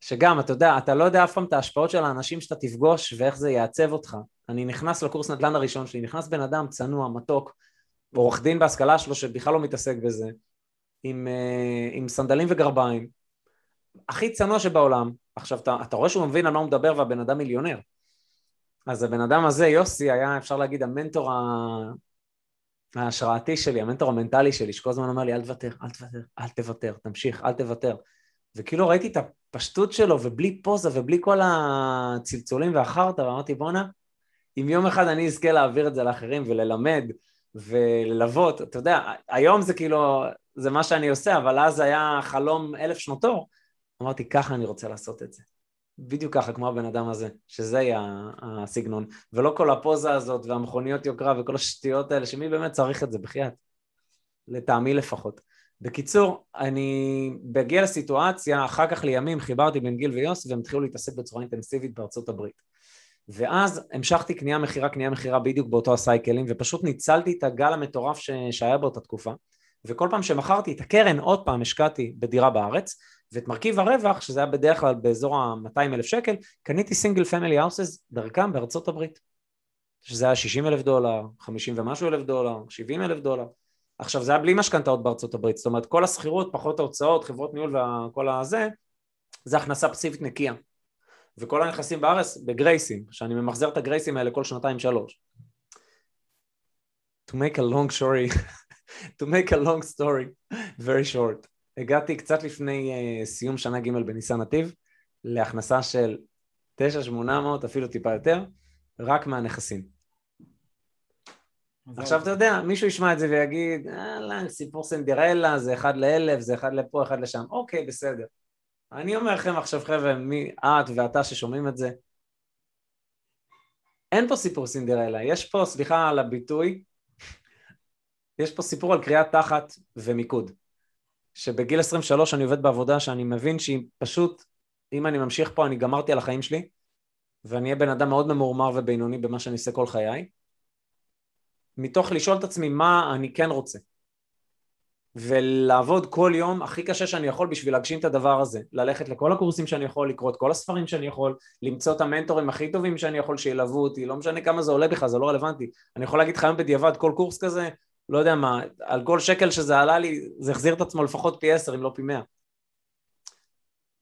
שגם, אתה יודע, אתה לא יודע אף פעם את ההשפעות של האנשים שאתה תפגוש ואיך זה יעצב אותך. אני נכנס לקורס נדל"ן הראשון שלי, נכנס בן אדם צנוע, מתוק, עורך דין בהשכלה שלו שבכלל לא מתעסק בזה, עם, אה, עם סנדלים וגרביים, הכי צנוע שבעולם. עכשיו, אתה, אתה רואה שהוא מבין על מה הוא מדבר והבן אדם מיליונר. אז הבן אדם הזה, יוסי, היה אפשר להגיד המנטור ההשראתי שלי, המנטור המנטלי שלי, שכל הזמן אומר לי, אל תוותר, אל תוותר, אל תוותר, תמשיך, אל תוותר. וכאילו ראיתי את הפשטות שלו, ובלי פוזה, ובלי כל הצלצולים והחרטא, ואמרתי, בואנה, אם יום אחד אני אזכה להעביר את זה לאחרים וללמד וללוות, אתה יודע, היום זה כאילו, זה מה שאני עושה, אבל אז היה חלום אלף שנות אור, אמרתי, ככה אני רוצה לעשות את זה. בדיוק ככה, כמו הבן אדם הזה, שזה יהיה הסגנון, ולא כל הפוזה הזאת והמכוניות יוקרה וכל השטויות האלה, שמי באמת צריך את זה, בחייאת. לטעמי לפחות. בקיצור, אני בגיע לסיטואציה, אחר כך לימים חיברתי בין גיל ויוס והם התחילו להתעסק בצורה אינטנסיבית בארצות הברית. ואז המשכתי קנייה מכירה, קנייה מכירה בדיוק באותו הסייקלים, ופשוט ניצלתי את הגל המטורף ש... שהיה באותה תקופה, וכל פעם שמכרתי את הקרן, עוד פעם השקעתי בדירה בארץ, ואת מרכיב הרווח, שזה היה בדרך כלל באזור ה-200 אלף שקל, קניתי single family houses דרכם בארצות הברית. שזה היה 60 אלף דולר, 50 ומשהו אלף דולר, 70 אלף דולר. עכשיו זה היה בלי משכנתאות בארצות הברית, זאת אומרת כל השכירות, פחות ההוצאות, חברות ניהול וכל הזה, זה הכנסה פסיבית נקייה. וכל הנכסים בארץ בגרייסים, שאני ממחזר את הגרייסים האלה כל שנתיים שלוש. To make a long story, to make a long story very short. הגעתי קצת לפני uh, סיום שנה ג' בניסן נתיב להכנסה של 9,800, אפילו טיפה יותר, רק מהנכסים. עכשיו אתה יודע, מישהו ישמע את זה ויגיד, אה, סיפור סנדרלה, זה אחד לאלף, זה אחד לפה, אחד לשם. אוקיי, בסדר. אני אומר לכם עכשיו חבר'ה, מי את ואתה ששומעים את זה, אין פה סיפור סינדרלה, יש פה, סליחה על הביטוי, יש פה סיפור על קריאת תחת ומיקוד. שבגיל 23 אני עובד בעבודה שאני מבין שהיא פשוט, אם אני ממשיך פה אני גמרתי על החיים שלי, ואני אהיה בן אדם מאוד ממורמר ובינוני במה שאני עושה כל חיי, מתוך לשאול את עצמי מה אני כן רוצה. ולעבוד כל יום הכי קשה שאני יכול בשביל להגשים את הדבר הזה, ללכת לכל הקורסים שאני יכול, לקרוא את כל הספרים שאני יכול, למצוא את המנטורים הכי טובים שאני יכול שילוו אותי, לא משנה כמה זה עולה בכלל, זה לא רלוונטי. אני יכול להגיד לך היום בדיעבד, כל קורס כזה, לא יודע מה, על כל שקל שזה עלה לי, זה החזיר את עצמו לפחות פי עשר אם לא פי מאה.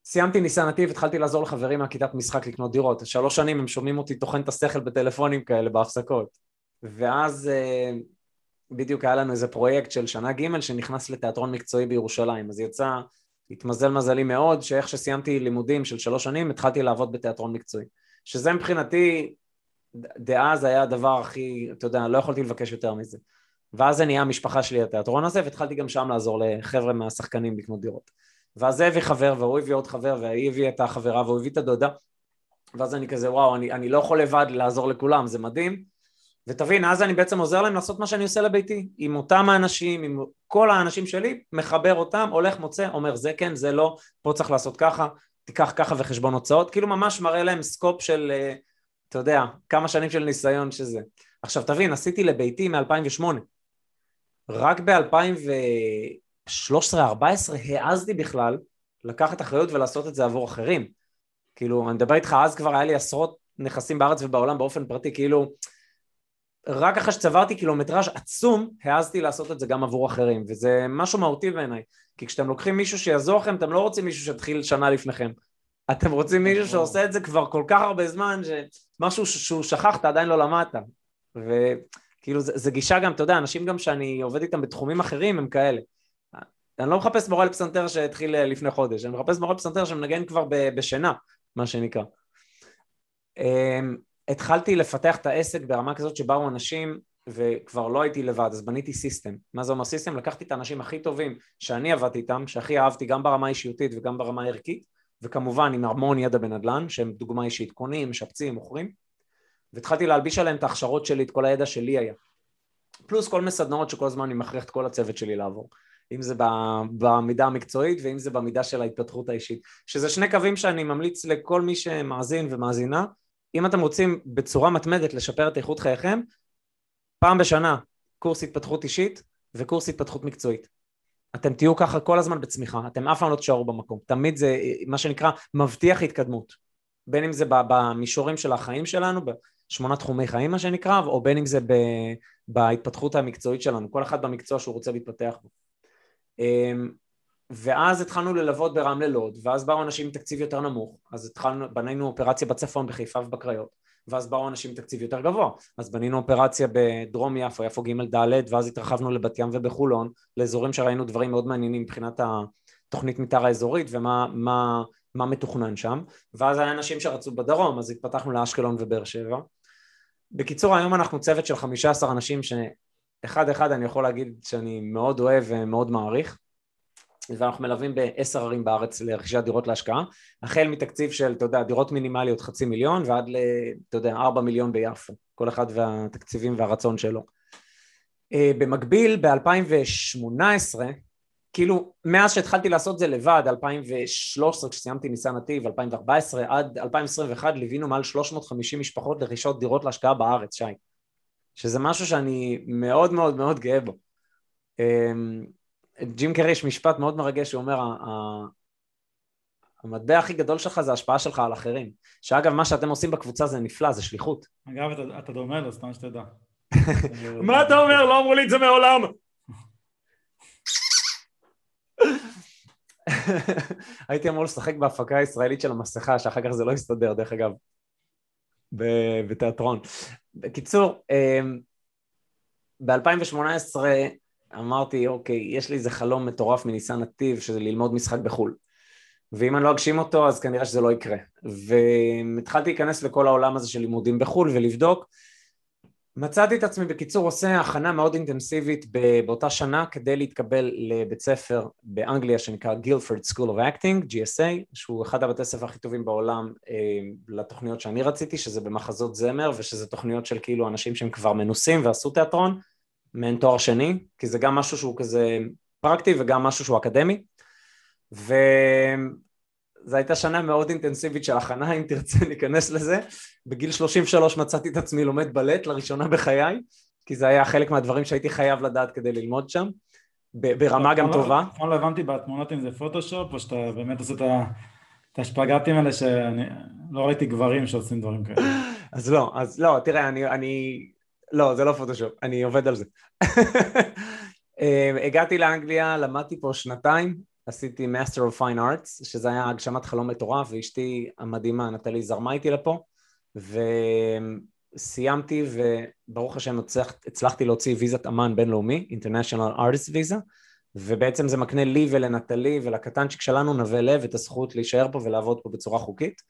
סיימתי ניסן נתיב, התחלתי לעזור לחברים מהכיתת משחק לקנות דירות. שלוש שנים הם שומעים אותי טוחן את השכל בטלפונים כאלה בהפסקות. ואז אה, בדיוק היה לנו איזה פרויקט של שנה ג' שנכנס לתיאטרון מקצועי בירושלים, אז יצא התמזל מזלי מאוד, שאיך שסיימתי לימודים של שלוש שנים, התחלתי לעבוד בתיאטרון מקצועי. שזה מבחינתי, דאז היה הדבר הכי, אתה יודע, לא יכולתי לבקש יותר מזה. ואז זה נהיה המשפחה שלי התיאטרון הזה, והתחלתי גם שם לעזור לחבר'ה מהשחקנים לקנות דירות. ואז זה הביא חבר, והוא הביא עוד חבר, והיא הביא את החברה, והוא הביא את הדודה. ואז אני כזה, וואו, אני, אני לא יכול לבד לעזור לכולם, זה מדהים. ותבין, אז אני בעצם עוזר להם לעשות מה שאני עושה לביתי, עם אותם האנשים, עם כל האנשים שלי, מחבר אותם, הולך, מוצא, אומר זה כן, זה לא, פה צריך לעשות ככה, תיקח ככה וחשבון הוצאות, כאילו ממש מראה להם סקופ של, אה, אתה יודע, כמה שנים של ניסיון שזה. עכשיו תבין, עשיתי לביתי מ-2008, רק ב-2013-2014 העזתי בכלל לקחת אחריות ולעשות את זה עבור אחרים. כאילו, אני מדבר איתך, אז כבר היה לי עשרות נכסים בארץ ובעולם באופן פרטי, כאילו, רק אחרי שצברתי קילומטראז' עצום, העזתי לעשות את זה גם עבור אחרים, וזה משהו מהותי בעיניי, כי כשאתם לוקחים מישהו שיעזור לכם, אתם לא רוצים מישהו שיתחיל שנה לפניכם. אתם רוצים מישהו שעושה את זה כבר כל כך הרבה זמן, שמשהו שהוא שכחת עדיין לא למדת. וכאילו, זה גישה גם, אתה יודע, אנשים גם שאני עובד איתם בתחומים אחרים הם כאלה. אני לא מחפש מורה לפסנתר שהתחיל לפני חודש, אני מחפש מורה לפסנתר שמנגן כבר בשינה, מה שנקרא. התחלתי לפתח את העסק ברמה כזאת שבאו אנשים וכבר לא הייתי לבד, אז בניתי system. מה זה אומר system? לקחתי את האנשים הכי טובים שאני עבדתי איתם, שהכי אהבתי גם ברמה האישיותית וגם ברמה הערכית, וכמובן עם המון ידע בנדל"ן, שהם דוגמה אישית, קונים, משפצים, מוכרים, והתחלתי להלביש עליהם את ההכשרות שלי, את כל הידע שלי היה. פלוס כל מסדנאות שכל הזמן אני מכריח את כל הצוות שלי לעבור. אם זה במידה המקצועית ואם זה במידה של ההתפתחות האישית. שזה שני קווים שאני ממליץ לכל מי שמאזין ומאזינה, אם אתם רוצים בצורה מתמדת לשפר את איכות חייכם, פעם בשנה קורס התפתחות אישית וקורס התפתחות מקצועית. אתם תהיו ככה כל הזמן בצמיחה, אתם אף פעם לא תשארו במקום, תמיד זה מה שנקרא מבטיח התקדמות, בין אם זה במישורים של החיים שלנו, בשמונה תחומי חיים מה שנקרא, או בין אם זה בהתפתחות המקצועית שלנו, כל אחד במקצוע שהוא רוצה להתפתח בו. ואז התחלנו ללוות ברמלה לוד, ואז באו אנשים עם תקציב יותר נמוך, אז התחלנו, בנינו אופרציה בצפון, בחיפה ובקריות, ואז באו אנשים עם תקציב יותר גבוה, אז בנינו אופרציה בדרום יפו, יפו ג' ד', ואז התרחבנו לבת ים ובחולון, לאזורים שראינו דברים מאוד מעניינים מבחינת התוכנית מתאר האזורית ומה מה, מה מתוכנן שם, ואז היה אנשים שרצו בדרום, אז התפתחנו לאשקלון ובאר שבע. בקיצור, היום אנחנו צוות של 15 אנשים שאחד אחד אני יכול להגיד שאני מאוד אוהב ומאוד מעריך. ואנחנו מלווים בעשר ערים בארץ לרכישת דירות להשקעה, החל מתקציב של, אתה יודע, דירות מינימליות חצי מיליון ועד ל, אתה יודע, ארבע מיליון ביפו, כל אחד והתקציבים והרצון שלו. אה, במקביל, ב-2018, כאילו, מאז שהתחלתי לעשות זה לבד, 2013 כשסיימתי ניסן נתיב, 2014 עד 2021 ליווינו מעל 350 משפחות לרכישות דירות להשקעה בארץ, שי. שזה משהו שאני מאוד מאוד מאוד גאה בו. ג'ים קרי יש משפט מאוד מרגש, שהוא אומר, המטבע הכי גדול שלך זה ההשפעה שלך על אחרים. שאגב, מה שאתם עושים בקבוצה זה נפלא, זה שליחות. אגב, אתה, אתה דומה לו, סתם שתדע. מה אתה אומר? לא אמרו לי את זה מעולם. הייתי אמור לשחק בהפקה הישראלית של המסכה, שאחר כך זה לא יסתדר, דרך אגב, בתיאטרון. בקיצור, אמ, ב-2018 אמרתי, אוקיי, יש לי איזה חלום מטורף מניסן נתיב, שזה ללמוד משחק בחו"ל. ואם אני לא אגשים אותו, אז כנראה שזה לא יקרה. והתחלתי להיכנס לכל העולם הזה של לימודים בחו"ל ולבדוק. מצאתי את עצמי בקיצור עושה הכנה מאוד אינטנסיבית באותה שנה כדי להתקבל לבית ספר באנגליה שנקרא Guildford School of Acting, GSA, שהוא אחד הבתי ספר הכי טובים בעולם אה, לתוכניות שאני רציתי, שזה במחזות זמר ושזה תוכניות של כאילו אנשים שהם כבר מנוסים ועשו תיאטרון מעין תואר שני, כי זה גם משהו שהוא כזה פרקטי וגם משהו שהוא אקדמי. וזו הייתה שנה מאוד אינטנסיבית של הכנה, אם תרצה ניכנס לזה. בגיל 33 מצאתי את עצמי לומד בלט לראשונה בחיי, כי זה היה חלק מהדברים שהייתי חייב לדעת כדי ללמוד שם, ברמה גם טובה. אתמול לא הבנתי בתמונות אם זה פוטושופ, או שאתה באמת עושה את השפגטים האלה שאני לא ראיתי גברים שעושים דברים כאלה. אז לא, אז לא, תראה, אני, אני לא, זה לא פוטושופ, אני עובד על זה. אה, הגעתי לאנגליה, למדתי פה שנתיים, עשיתי Master of Fine Arts, שזה היה הגשמת חלום מטורף, ואשתי המדהימה, נטלי, זרמה איתי לפה, וסיימתי, וברוך השם הצלחתי להוציא ויזת אמן בינלאומי, International Artist Visa, ובעצם זה מקנה לי ולנטלי ולקטנצ'יק שלנו נווה לב את הזכות להישאר פה ולעבוד פה בצורה חוקית,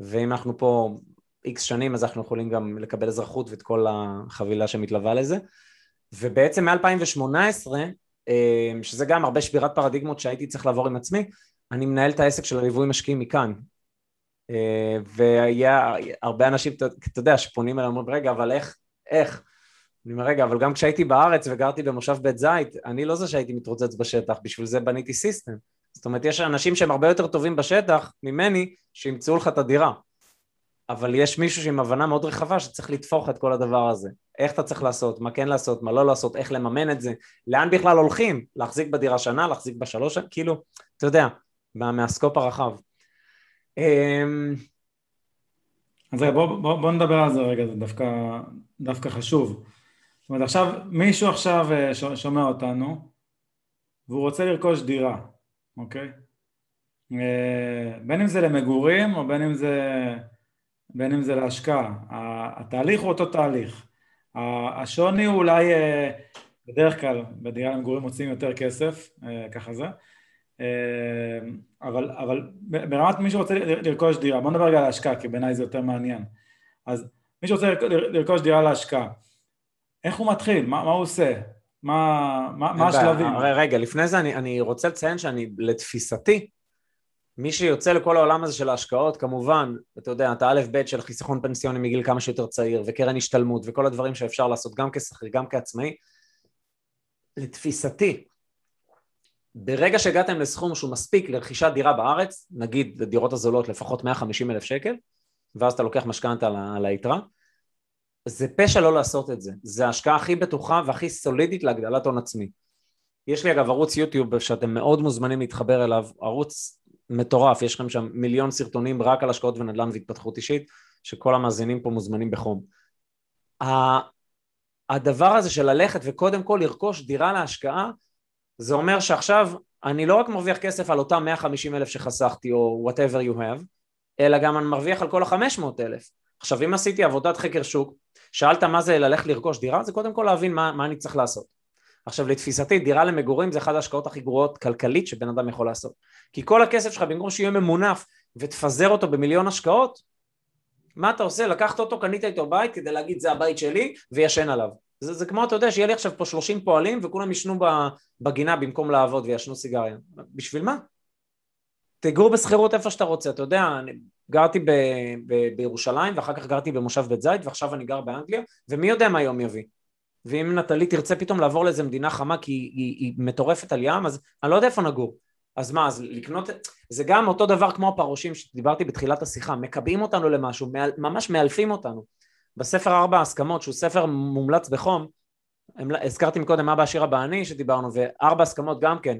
ואם אנחנו פה איקס שנים אז אנחנו יכולים גם לקבל אזרחות ואת כל החבילה שמתלווה לזה. ובעצם מ-2018, אה, שזה גם הרבה שבירת פרדיגמות שהייתי צריך לעבור עם עצמי, אני מנהל את העסק של הליווי משקיעים מכאן. אה, והיה הרבה אנשים, אתה יודע, שפונים אליי ואומרים, רגע, אבל איך, איך? אני אומר, רגע, אבל גם כשהייתי בארץ וגרתי במושב בית זית, אני לא זה שהייתי מתרוצץ בשטח, בשביל זה בניתי סיסטם. זאת אומרת, יש אנשים שהם הרבה יותר טובים בשטח ממני, שימצאו לך את הדירה. אבל יש מישהו עם הבנה מאוד רחבה שצריך לתפוח את כל הדבר הזה. איך אתה צריך לעשות, מה כן לעשות, מה לא לעשות, איך לממן את זה, לאן בכלל הולכים, להחזיק בדירה שנה, להחזיק בה שלוש שנה, כאילו, אתה יודע, מה, מהסקופ הרחב. אמ, אז רגע, בוא, בוא, בוא נדבר על זה רגע, זה דווקא, דווקא חשוב. זאת אומרת, עכשיו, מישהו עכשיו אה, שומע אותנו, והוא רוצה לרכוש דירה, אוקיי? אה, בין אם זה למגורים או בין אם זה, בין אם זה להשקעה. התהליך הוא אותו תהליך. השוני הוא אולי, אה, בדרך כלל, בדירה למגורים מוצאים יותר כסף, ככה זה. אבל, אבל ברמת מי שרוצה לרכוש דירה, בוא נדבר רגע על ההשקעה, כי בעיניי זה יותר מעניין. אז מי שרוצה לרכוש דירה להשקעה, איך הוא מתחיל? מה, מה הוא עושה? מה, מה, מה השלבים? רגע, לפני זה אני, אני רוצה לציין שאני, לתפיסתי, מי שיוצא לכל העולם הזה של ההשקעות, כמובן, אתה יודע, את האלף בית של חיסכון פנסיוני מגיל כמה שיותר צעיר, וקרן השתלמות, וכל הדברים שאפשר לעשות גם כשכיר, גם כעצמאי, לתפיסתי, ברגע שהגעתם לסכום שהוא מספיק לרכישת דירה בארץ, נגיד דירות הזולות לפחות 150 אלף שקל, ואז אתה לוקח משכנתה על היתרה, זה פשע לא לעשות את זה, זה ההשקעה הכי בטוחה והכי סולידית להגדלת הון עצמי. יש לי אגב ערוץ יוטיוב שאתם מאוד מוזמנים להתחבר אליו, ערוץ מטורף, יש לכם שם מיליון סרטונים רק על השקעות ונדל"ן והתפתחות אישית, שכל המאזינים פה מוזמנים בחום. הדבר הזה של ללכת וקודם כל לרכוש דירה להשקעה, זה אומר שעכשיו אני לא רק מרוויח כסף על אותם 150 אלף שחסכתי או whatever you have, אלא גם אני מרוויח על כל ה-500 אלף. עכשיו אם עשיתי עבודת חקר שוק, שאלת מה זה ללכת לרכוש דירה, זה קודם כל להבין מה, מה אני צריך לעשות. עכשיו לתפיסתי דירה למגורים זה אחת ההשקעות הכי גרועות כלכלית שבן אדם יכול לעשות. כי כל הכסף שלך במקום שיהיה ממונף ותפזר אותו במיליון השקעות, מה אתה עושה? לקחת אותו, קנית איתו בית כדי להגיד זה הבית שלי וישן עליו. זה, זה כמו אתה יודע שיהיה לי עכשיו פה 30 פועלים וכולם ישנו בגינה במקום לעבוד וישנו סיגריה. בשביל מה? תגור בשכירות איפה שאתה רוצה, אתה יודע, אני גרתי ב, ב, בירושלים ואחר כך גרתי במושב בית זית ועכשיו אני גר באנגליה ומי יודע מה יום יביא. ואם נטלי תרצה פתאום לעבור לאיזה מדינה חמה כי היא, היא, היא מטורפת על ים אז אני לא יודע איפה נגור. אז מה, אז לקנות, זה גם אותו דבר כמו הפרושים שדיברתי בתחילת השיחה, מקבעים אותנו למשהו, ממש מאלפים אותנו. בספר ארבע ההסכמות, שהוא ספר מומלץ בחום, הזכרתי מקודם אבא עשיר אבא אני שדיברנו, וארבע הסכמות גם כן,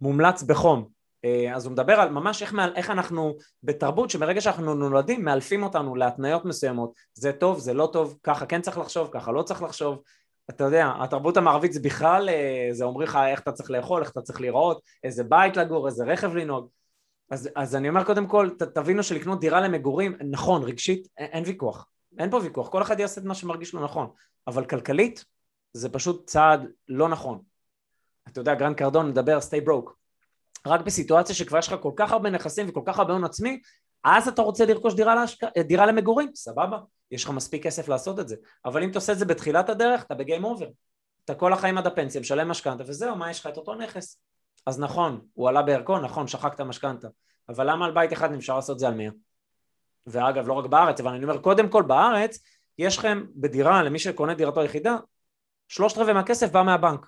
מומלץ בחום. אה, אז הוא מדבר על ממש איך, איך אנחנו בתרבות שמרגע שאנחנו נולדים מאלפים אותנו להתניות מסוימות, זה טוב, זה לא טוב, ככה כן צריך לחשוב, ככה לא צריך לחשוב. אתה יודע, התרבות המערבית זה בכלל, אה, זה אומרים לך איך אתה צריך לאכול, איך אתה צריך להיראות, איזה בית לגור, איזה רכב לנהוג. אז, אז אני אומר קודם כל, ת, תבינו שלקנות דירה למגורים, נכון, רגשית, אין, אין ויכוח. אין פה ויכוח, כל אחד יעשה את מה שמרגיש לו נכון, אבל כלכלית זה פשוט צעד לא נכון. אתה יודע, גרנט קרדון מדבר stay broke. רק בסיטואציה שכבר יש לך כל כך הרבה נכסים וכל כך הרבה הון עצמי, אז אתה רוצה לרכוש דירה, להשק... דירה למגורים, סבבה, יש לך מספיק כסף לעשות את זה. אבל אם אתה עושה את זה בתחילת הדרך, אתה ב game over. אתה כל החיים עד הפנסיה, משלם משכנתה וזהו, מה יש לך את אותו נכס? אז נכון, הוא עלה בערכו, נכון, שחקת משכנתה. אבל למה על בית אחד אפשר לעשות את זה על מאה? ואגב לא רק בארץ אבל אני אומר קודם כל בארץ יש לכם בדירה למי שקונה דירתו היחידה שלושת רבעי מהכסף בא מהבנק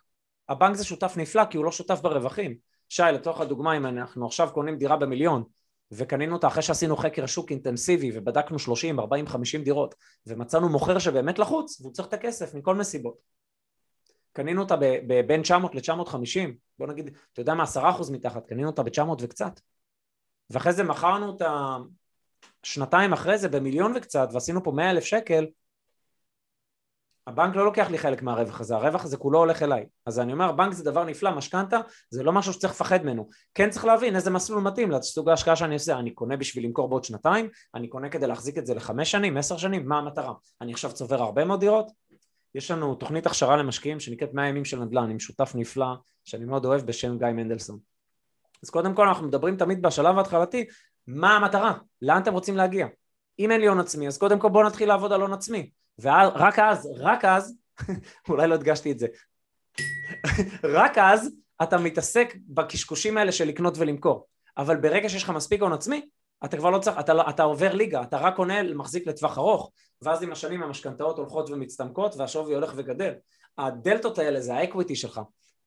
הבנק זה שותף נפלא כי הוא לא שותף ברווחים שי לתוך הדוגמה אם אנחנו עכשיו קונים דירה במיליון וקנינו אותה אחרי שעשינו חקר שוק אינטנסיבי ובדקנו 30, 40, 50 דירות ומצאנו מוכר שבאמת לחוץ והוא צריך את הכסף מכל מסיבות. קנינו אותה בין 900 ל-950 בוא נגיד אתה יודע מה 10% מתחת קנינו אותה ב-900 וקצת. ואחרי זה מכרנו אותה שנתיים אחרי זה במיליון וקצת ועשינו פה מאה אלף שקל הבנק לא לוקח לי חלק מהרווח הזה, הרווח הזה כולו הולך אליי. אז אני אומר, בנק זה דבר נפלא, משכנתה זה לא משהו שצריך לפחד ממנו. כן צריך להבין איזה מסלול מתאים לסוג ההשקעה שאני עושה. אני קונה בשביל למכור בעוד שנתיים, אני קונה כדי להחזיק את זה לחמש שנים, עשר שנים, מה המטרה? אני עכשיו צובר הרבה מאוד דירות? יש לנו תוכנית הכשרה למשקיעים שנקראת 100 ימים של נדל"ן, עם שותף נפלא שאני מאוד אוהב בשם גיא מנדלסון. אז קודם כל אנחנו מדברים תמיד בשלב ההתחלתי, מה המטרה? לאן אתם רוצים להגיע? אם אין לי הון עצמי, אז קודם כל בואו נתחיל לעבוד על הון עצמי. ורק אז, רק אז, אולי לא הדגשתי את זה, רק אז אתה מתעסק בקשקושים האלה של לקנות ולמכור. אבל ברגע שיש לך מספיק הון עצמי, אתה כבר לא צריך, אתה, לא, אתה עובר ליגה, אתה רק קונה, מחזיק לטווח ארוך, ואז עם השנים המשכנתאות הולכות ומצטמקות והשווי הולך וגדל. הדלתות האלה זה ה equity שלך.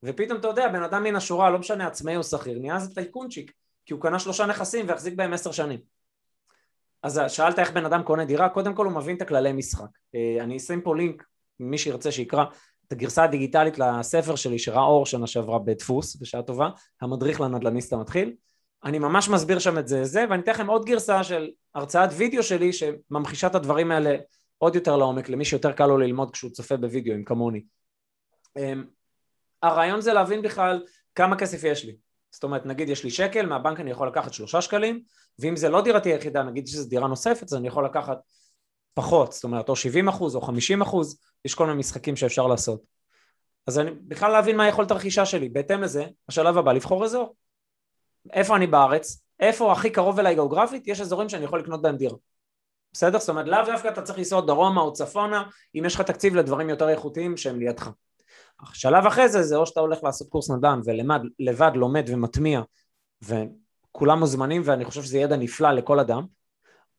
ופתאום אתה יודע, בן אדם מן השורה, לא משנה עצמאי או שכיר, נהיה זה טייקונצ'יק, כי הוא קנה שלושה נכסים והחזיק בהם עשר שנים. אז שאלת איך בן אדם קונה דירה, קודם כל הוא מבין את הכללי משחק. אה, אני אשים פה לינק, מי שירצה שיקרא, את הגרסה הדיגיטלית לספר שלי שראה אור שנה שעברה בדפוס, בשעה טובה, המדריך לנדל"ניסט המתחיל. אני ממש מסביר שם את זה זה, ואני אתן לכם עוד גרסה של הרצאת וידאו שלי שממחישה את הדברים האלה עוד יותר לעומק, למי שיותר קל לו ללמוד כשהוא צופה בוידאו, עם כמוני. אמ, הרעיון זה להבין בכלל כמה כסף יש לי. זאת אומרת, נגיד יש לי שקל, מהבנק אני יכול לקחת שלושה שקלים, ואם זה לא דירתי היחידה, נגיד שזו דירה נוספת, אז אני יכול לקחת פחות, זאת אומרת, או 70 אחוז או 50 אחוז, יש כל מיני משחקים שאפשר לעשות. אז אני בכלל להבין מה יכולת הרכישה שלי. בהתאם לזה, השלב הבא לבחור אזור. איפה אני בארץ, איפה הכי קרוב אליי גיאוגרפית, יש אזורים שאני יכול לקנות בהם דירה. בסדר? זאת אומרת, לאו דווקא אתה צריך לנסוע דרומה או צפונה, אם יש לך תקציב לדברים יותר איכותיים שהם לידך. שלב אחרי זה, זה או שאתה הולך לעשות קורס נדל"ן ולבד לומד ומטמיע, וכולם מוזמנים ואני חושב שזה ידע נפלא לכל אדם,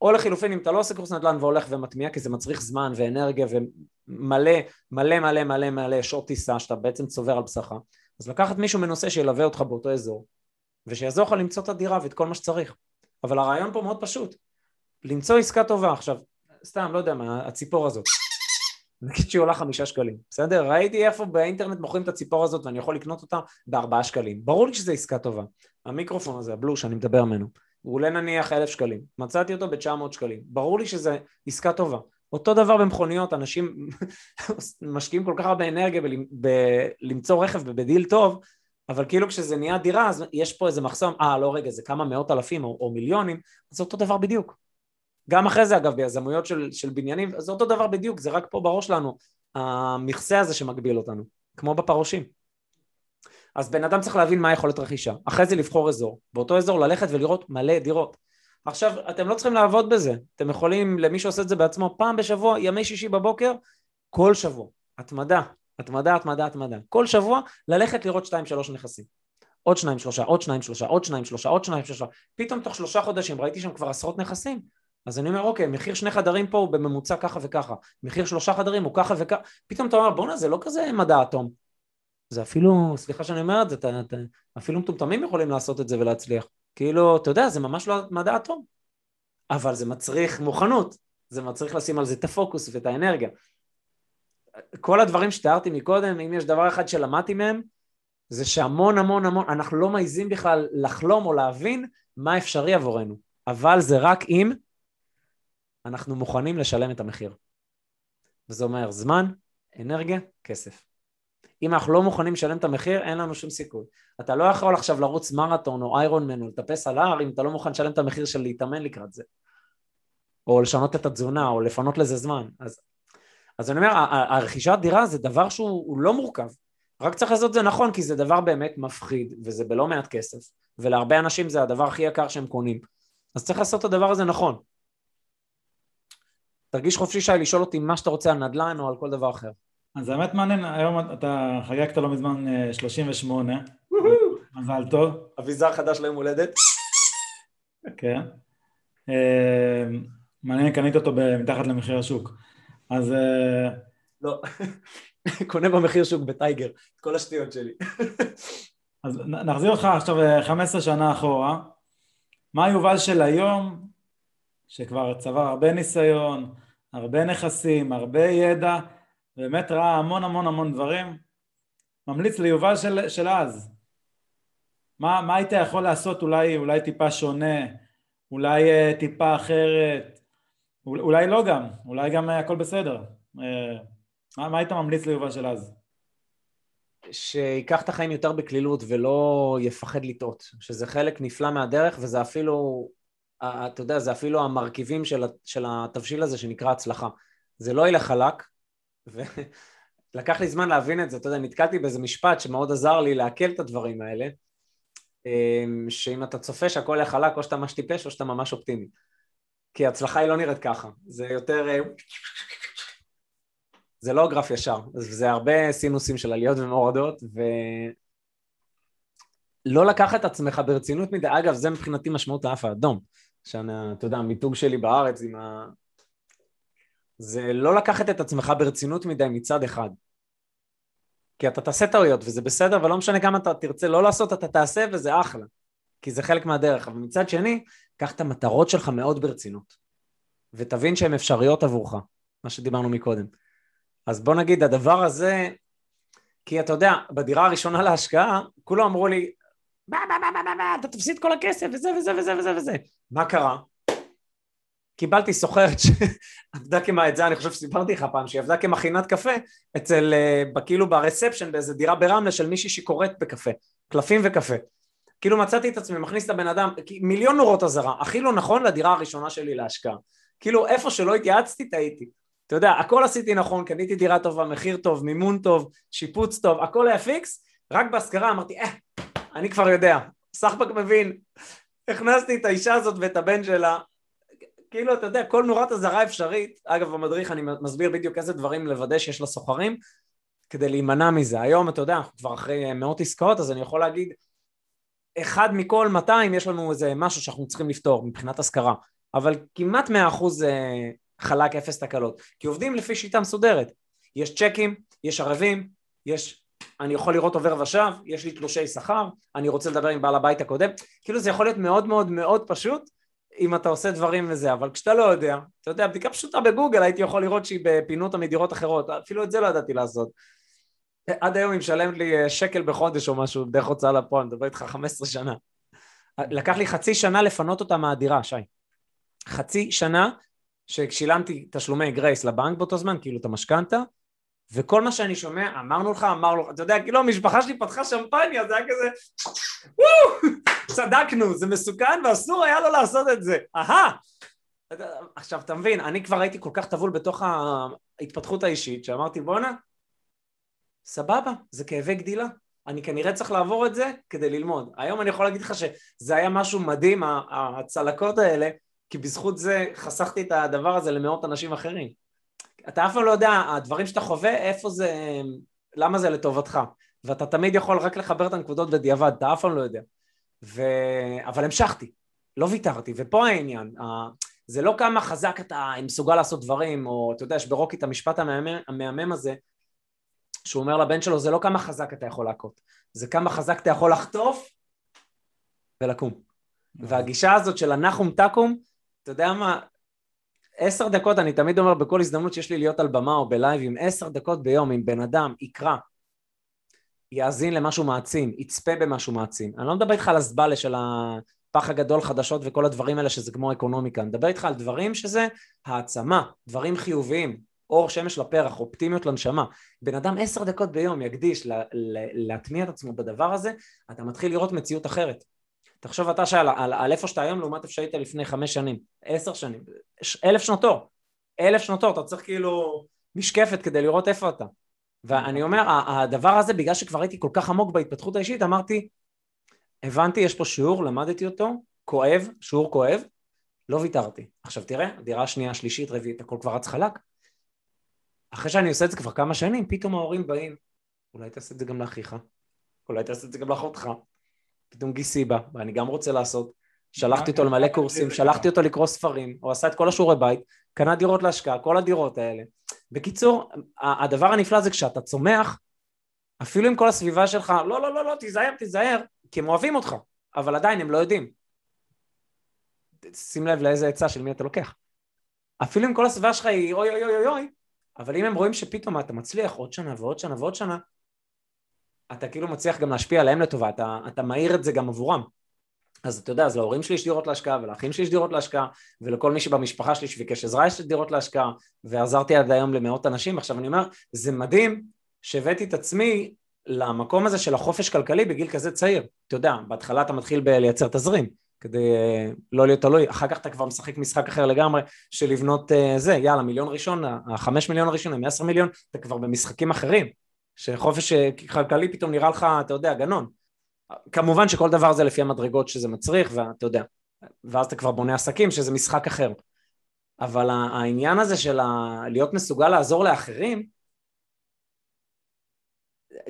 או לחילופין אם אתה לא עושה קורס נדל"ן והולך ומטמיע כי זה מצריך זמן ואנרגיה ומלא מלא מלא מלא מלא שעות טיסה שאתה בעצם צובר על בשרך אז לקחת מישהו מנוסה שילווה אותך באותו אזור ושיעזור לך למצוא את הדירה ואת כל מה שצריך. אבל הרעיון פה מאוד פשוט. למצוא עסקה טובה. עכשיו סתם לא יודע מה הציפור הזאת. נגיד שהיא עולה חמישה שקלים בסדר? ראיתי איפה באינטרנט מוכרים את הציפור הזאת ואני יכול לקנות אותה בארבעה שקלים. ברור לי שזו עסקה טובה המיקרופון הזה הבלו שאני מדבר ממנו הוא עולה נניח אלף שקלים, מצאתי אותו ב-900 שקלים, ברור לי שזה עסקה טובה. אותו דבר במכוניות, אנשים משקיעים כל כך הרבה אנרגיה בלמצוא רכב בדיל טוב, אבל כאילו כשזה נהיה דירה אז יש פה איזה מחסום, אה לא רגע זה כמה מאות אלפים או, או מיליונים, זה אותו דבר בדיוק. גם אחרי זה אגב ביזמויות של, של בניינים, זה אותו דבר בדיוק, זה רק פה בראש שלנו, המכסה הזה שמגביל אותנו, כמו בפרושים. אז בן אדם צריך להבין מה יכולת רכישה, אחרי זה לבחור אזור, באותו אזור ללכת ולראות מלא דירות. עכשיו, אתם לא צריכים לעבוד בזה, אתם יכולים, למי שעושה את זה בעצמו, פעם בשבוע, ימי שישי בבוקר, כל שבוע, התמדה, התמדה, התמדה, התמדה, כל שבוע ללכת לראות שתיים שלוש נכסים. עוד שניים שלושה, עוד שניים שלושה, עוד שניים שלושה, עוד שניים שלושה, פתאום תוך שלושה חודשים ראיתי שם כבר עשרות נכסים, אז אני אומר אוקיי, מחיר שני חדרים פה הוא בממוצע ככה וככה, מחיר שלושה חדרים הוא ככה וככה, פתאום אתה אומר בואנה זה לא כזה מדע אטום, זה אפילו, סליחה שאני אומר את זה, אתה, אתה, אפילו מטומטמים יכולים לעשות את זה ולהצליח. כאילו, אתה יודע, זה ממש לא מדע אטום. אבל זה מצריך מוכנות, זה מצריך לשים על זה את הפוקוס ואת האנרגיה. כל הדברים שתיארתי מקודם, אם יש דבר אחד שלמדתי מהם, זה שהמון המון המון, אנחנו לא מעיזים בכלל לחלום או להבין מה אפשרי עבורנו, אבל זה רק אם אנחנו מוכנים לשלם את המחיר. וזה אומר זמן, אנרגיה, כסף. אם אנחנו לא מוכנים לשלם את המחיר, אין לנו שום סיכוי. אתה לא יכול עכשיו לרוץ מרתון או איירון מן או לטפס על ההר אם אתה לא מוכן לשלם את המחיר של להתאמן לקראת זה. או לשנות את התזונה, או לפנות לזה זמן. אז, אז אני אומר, הרכישת דירה זה דבר שהוא לא מורכב. רק צריך לעשות את זה נכון, כי זה דבר באמת מפחיד, וזה בלא מעט כסף, ולהרבה אנשים זה הדבר הכי יקר שהם קונים. אז צריך לעשות את הדבר הזה נכון. תרגיש חופשי שי לשאול אותי מה שאתה רוצה על נדל"ן או על כל דבר אחר. אז האמת מעניין, היום אתה חגגת לא מזמן 38, אה, מזל טוב. אביזר חדש ליום הולדת. כן. אה, מעניין, קנית אותו מתחת למחיר השוק. אז... אה, לא, קונה במחיר שוק בטייגר, את כל השטויות שלי. אז נחזיר אותך עכשיו 15 שנה אחורה. מה יובל של היום, שכבר צבר הרבה ניסיון, הרבה נכסים, הרבה ידע, באמת ראה המון המון המון דברים, ממליץ ליובל של, של אז. מה, מה היית יכול לעשות אולי, אולי טיפה שונה, אולי uh, טיפה אחרת, אולי, אולי לא גם, אולי גם uh, הכל בסדר. Uh, מה, מה היית ממליץ ליובל של אז? שיקח את החיים יותר בקלילות ולא יפחד לטעות, שזה חלק נפלא מהדרך וזה אפילו, אתה יודע, זה אפילו המרכיבים של, של התבשיל הזה שנקרא הצלחה. זה לא ילך חלק, לקח לי זמן להבין את זה, אתה יודע, נתקלתי באיזה משפט שמאוד עזר לי לעכל את הדברים האלה, אמ, שאם אתה צופה שהכל יהיה חלק, או שאתה ממש טיפש או שאתה ממש אופטימי. כי הצלחה היא לא נראית ככה, זה יותר... אה, זה לא גרף ישר, זה הרבה סינוסים של עליות ומורדות, ולא לקחת את עצמך ברצינות מדי, אגב, זה מבחינתי משמעות האף האדום, שאני, אתה יודע, המיתוג שלי בארץ עם ה... זה לא לקחת את עצמך ברצינות מדי מצד אחד. כי אתה תעשה טעויות וזה בסדר ולא משנה כמה אתה תרצה לא לעשות אתה תעשה וזה אחלה. כי זה חלק מהדרך. אבל מצד שני קח את המטרות שלך מאוד ברצינות. ותבין שהן אפשריות עבורך מה שדיברנו מקודם. אז בוא נגיד הדבר הזה כי אתה יודע בדירה הראשונה להשקעה כולם אמרו לי מה מה מה מה מה אתה תפסיד כל הכסף וזה וזה וזה וזה וזה. מה קרה? קיבלתי סוחרת שעבדה כמה, את זה אני חושב שסיפרתי לך פעם, שהיא עבדה כמכינת קפה אצל, אה, כאילו ברספשן באיזה דירה ברמלה של מישהי שקוראת בקפה, קלפים וקפה. כאילו מצאתי את עצמי, מכניס את הבן אדם, מיליון נורות אזהרה, הכי לא נכון לדירה הראשונה שלי להשקעה. כאילו איפה שלא התייעצתי טעיתי. אתה יודע, הכל עשיתי נכון, קניתי דירה טובה, מחיר טוב, מימון טוב, שיפוץ טוב, הכל היה פיקס, רק בהשכרה אמרתי, אה, אני כבר יודע, סחבק מבין. הכנסתי את האישה הזאת ואת הבן שלה, כאילו, אתה יודע, כל נורת אזהרה אפשרית, אגב, במדריך אני מסביר בדיוק איזה דברים לוודא שיש לסוחרים, כדי להימנע מזה. היום, אתה יודע, אנחנו כבר אחרי מאות עסקאות, אז אני יכול להגיד, אחד מכל 200 יש לנו איזה משהו שאנחנו צריכים לפתור מבחינת השכרה, אבל כמעט 100% אה, חלק אפס תקלות, כי עובדים לפי שיטה מסודרת. יש צ'קים, יש ערבים, יש אני יכול לראות עובר ושב, יש לי תלושי שכר, אני רוצה לדבר עם בעל הבית הקודם, כאילו זה יכול להיות מאוד מאוד מאוד פשוט, אם אתה עושה דברים וזה, אבל כשאתה לא יודע, אתה יודע, בדיקה פשוטה בגוגל הייתי יכול לראות שהיא בפינות המדירות אחרות, אפילו את זה לא ידעתי לעשות. עד היום היא משלמת לי אה, שקל בחודש או משהו דרך הוצאה לפועל, אני מדבר איתך 15 שנה. לקח לי חצי שנה לפנות אותה מהדירה, שי. חצי שנה ששילמתי תשלומי גרייס לבנק באותו זמן, כאילו את המשכנתה, וכל מה שאני שומע, אמרנו לך, אמרנו לך, אתה יודע, כאילו המשפחה שלי פתחה שמפניה, זה היה כזה, וואו, צדקנו, זה מסוכן ואסור היה לו לעשות את זה, אהה. עכשיו, אתה מבין, אני כבר הייתי כל כך טבול בתוך ההתפתחות האישית, שאמרתי, בואנה, סבבה, זה כאבי גדילה. אני כנראה צריך לעבור את זה כדי ללמוד. היום אני יכול להגיד לך שזה היה משהו מדהים, הצלקות האלה, כי בזכות זה חסכתי את הדבר הזה למאות אנשים אחרים. אתה אף פעם לא יודע, הדברים שאתה חווה, איפה זה, למה זה לטובתך. ואתה תמיד יכול רק לחבר את הנקודות בדיעבד, אתה אף פעם לא יודע. ו... אבל המשכתי, לא ויתרתי, ופה העניין. זה לא כמה חזק אתה מסוגל לעשות דברים, או אתה יודע, יש ברוקי את המשפט המהמם, המהמם הזה, שהוא אומר לבן שלו, זה לא כמה חזק אתה יכול להכות, זה כמה חזק אתה יכול לחטוף ולקום. והגישה הזאת של הנחום תקום, אתה יודע מה, עשר דקות, אני תמיד אומר בכל הזדמנות שיש לי להיות על במה או בלייב, עם עשר דקות ביום, אם בן אדם יקרא, יאזין למשהו מעצים, יצפה במשהו מעצים. אני לא מדבר איתך על הזבלה של הפח הגדול חדשות וכל הדברים האלה שזה כמו אקונומיקה, אני מדבר איתך על דברים שזה העצמה, דברים חיוביים, אור שמש לפרח, אופטימיות לנשמה. בן אדם עשר דקות ביום יקדיש להטמיע את עצמו בדבר הזה, אתה מתחיל לראות מציאות אחרת. תחשוב אתה שעל על, על איפה שאתה היום לעומת איפה שהיית לפני חמש שנים, עשר שנים, אלף שנות אור, אלף שנות אור, אתה צריך כאילו משקפת כדי לראות איפה אתה. ואני אומר, הדבר הזה, בגלל שכבר הייתי כל כך עמוק בהתפתחות האישית, אמרתי, הבנתי, יש פה שיעור, למדתי אותו, כואב, שיעור כואב, לא ויתרתי. עכשיו תראה, דירה שנייה, שלישית, רביעית, הכל כבר רץ חלק. אחרי שאני עושה את זה כבר כמה שנים, פתאום ההורים באים, אולי תעשה את זה גם לאחיך, אולי תעשה את זה גם לאחותך, פתאום גיסי בא, ואני גם רוצה לעשות. שלחתי אותו למלא קורסים, שלחתי אותו לקרוא ספרים, הוא עשה את כל השיעורי בית, קנה דירות להשקעה, כל הדירות האלה. בקיצור, הדבר הנפלא זה כשאתה צומח, אפילו עם כל הסביבה שלך, לא, לא, לא, לא, תיזהר, תיזהר, כי הם אוהבים אותך, אבל עדיין הם לא יודעים. שים לב לאיזה עצה של מי אתה לוקח. אפילו אם כל הסביבה שלך היא אוי אוי אוי אוי, אבל אם הם רואים שפתאום אתה מצליח עוד שנה ועוד שנה ועוד שנה, אתה כאילו מצליח גם להשפיע עליהם לטובה, אתה, אתה מאיר את זה גם עבורם. אז אתה יודע, אז להורים שלי יש דירות להשקעה, ולאחים שלי יש דירות להשקעה, ולכל מי שבמשפחה שלי שביקש עזרה יש דירות להשקעה, ועזרתי עד היום למאות אנשים. עכשיו אני אומר, זה מדהים שהבאתי את עצמי למקום הזה של החופש כלכלי בגיל כזה צעיר. אתה יודע, בהתחלה אתה מתחיל בלייצר תזרים, כדי אה, לא להיות תלוי, אחר כך אתה כבר משחק משחק אחר לגמרי של לבנות אה, זה, יאללה, מיליון ראשון, החמש מיליון הראשונים, עשר מיליון, אתה כבר במשחקים אחרים, שחופש כלכלי פתאום נראה לך, אתה יודע, גנון. כמובן שכל דבר זה לפי המדרגות שזה מצריך, ואתה יודע, ואז אתה כבר בונה עסקים שזה משחק אחר. אבל העניין הזה של להיות מסוגל לעזור לאחרים,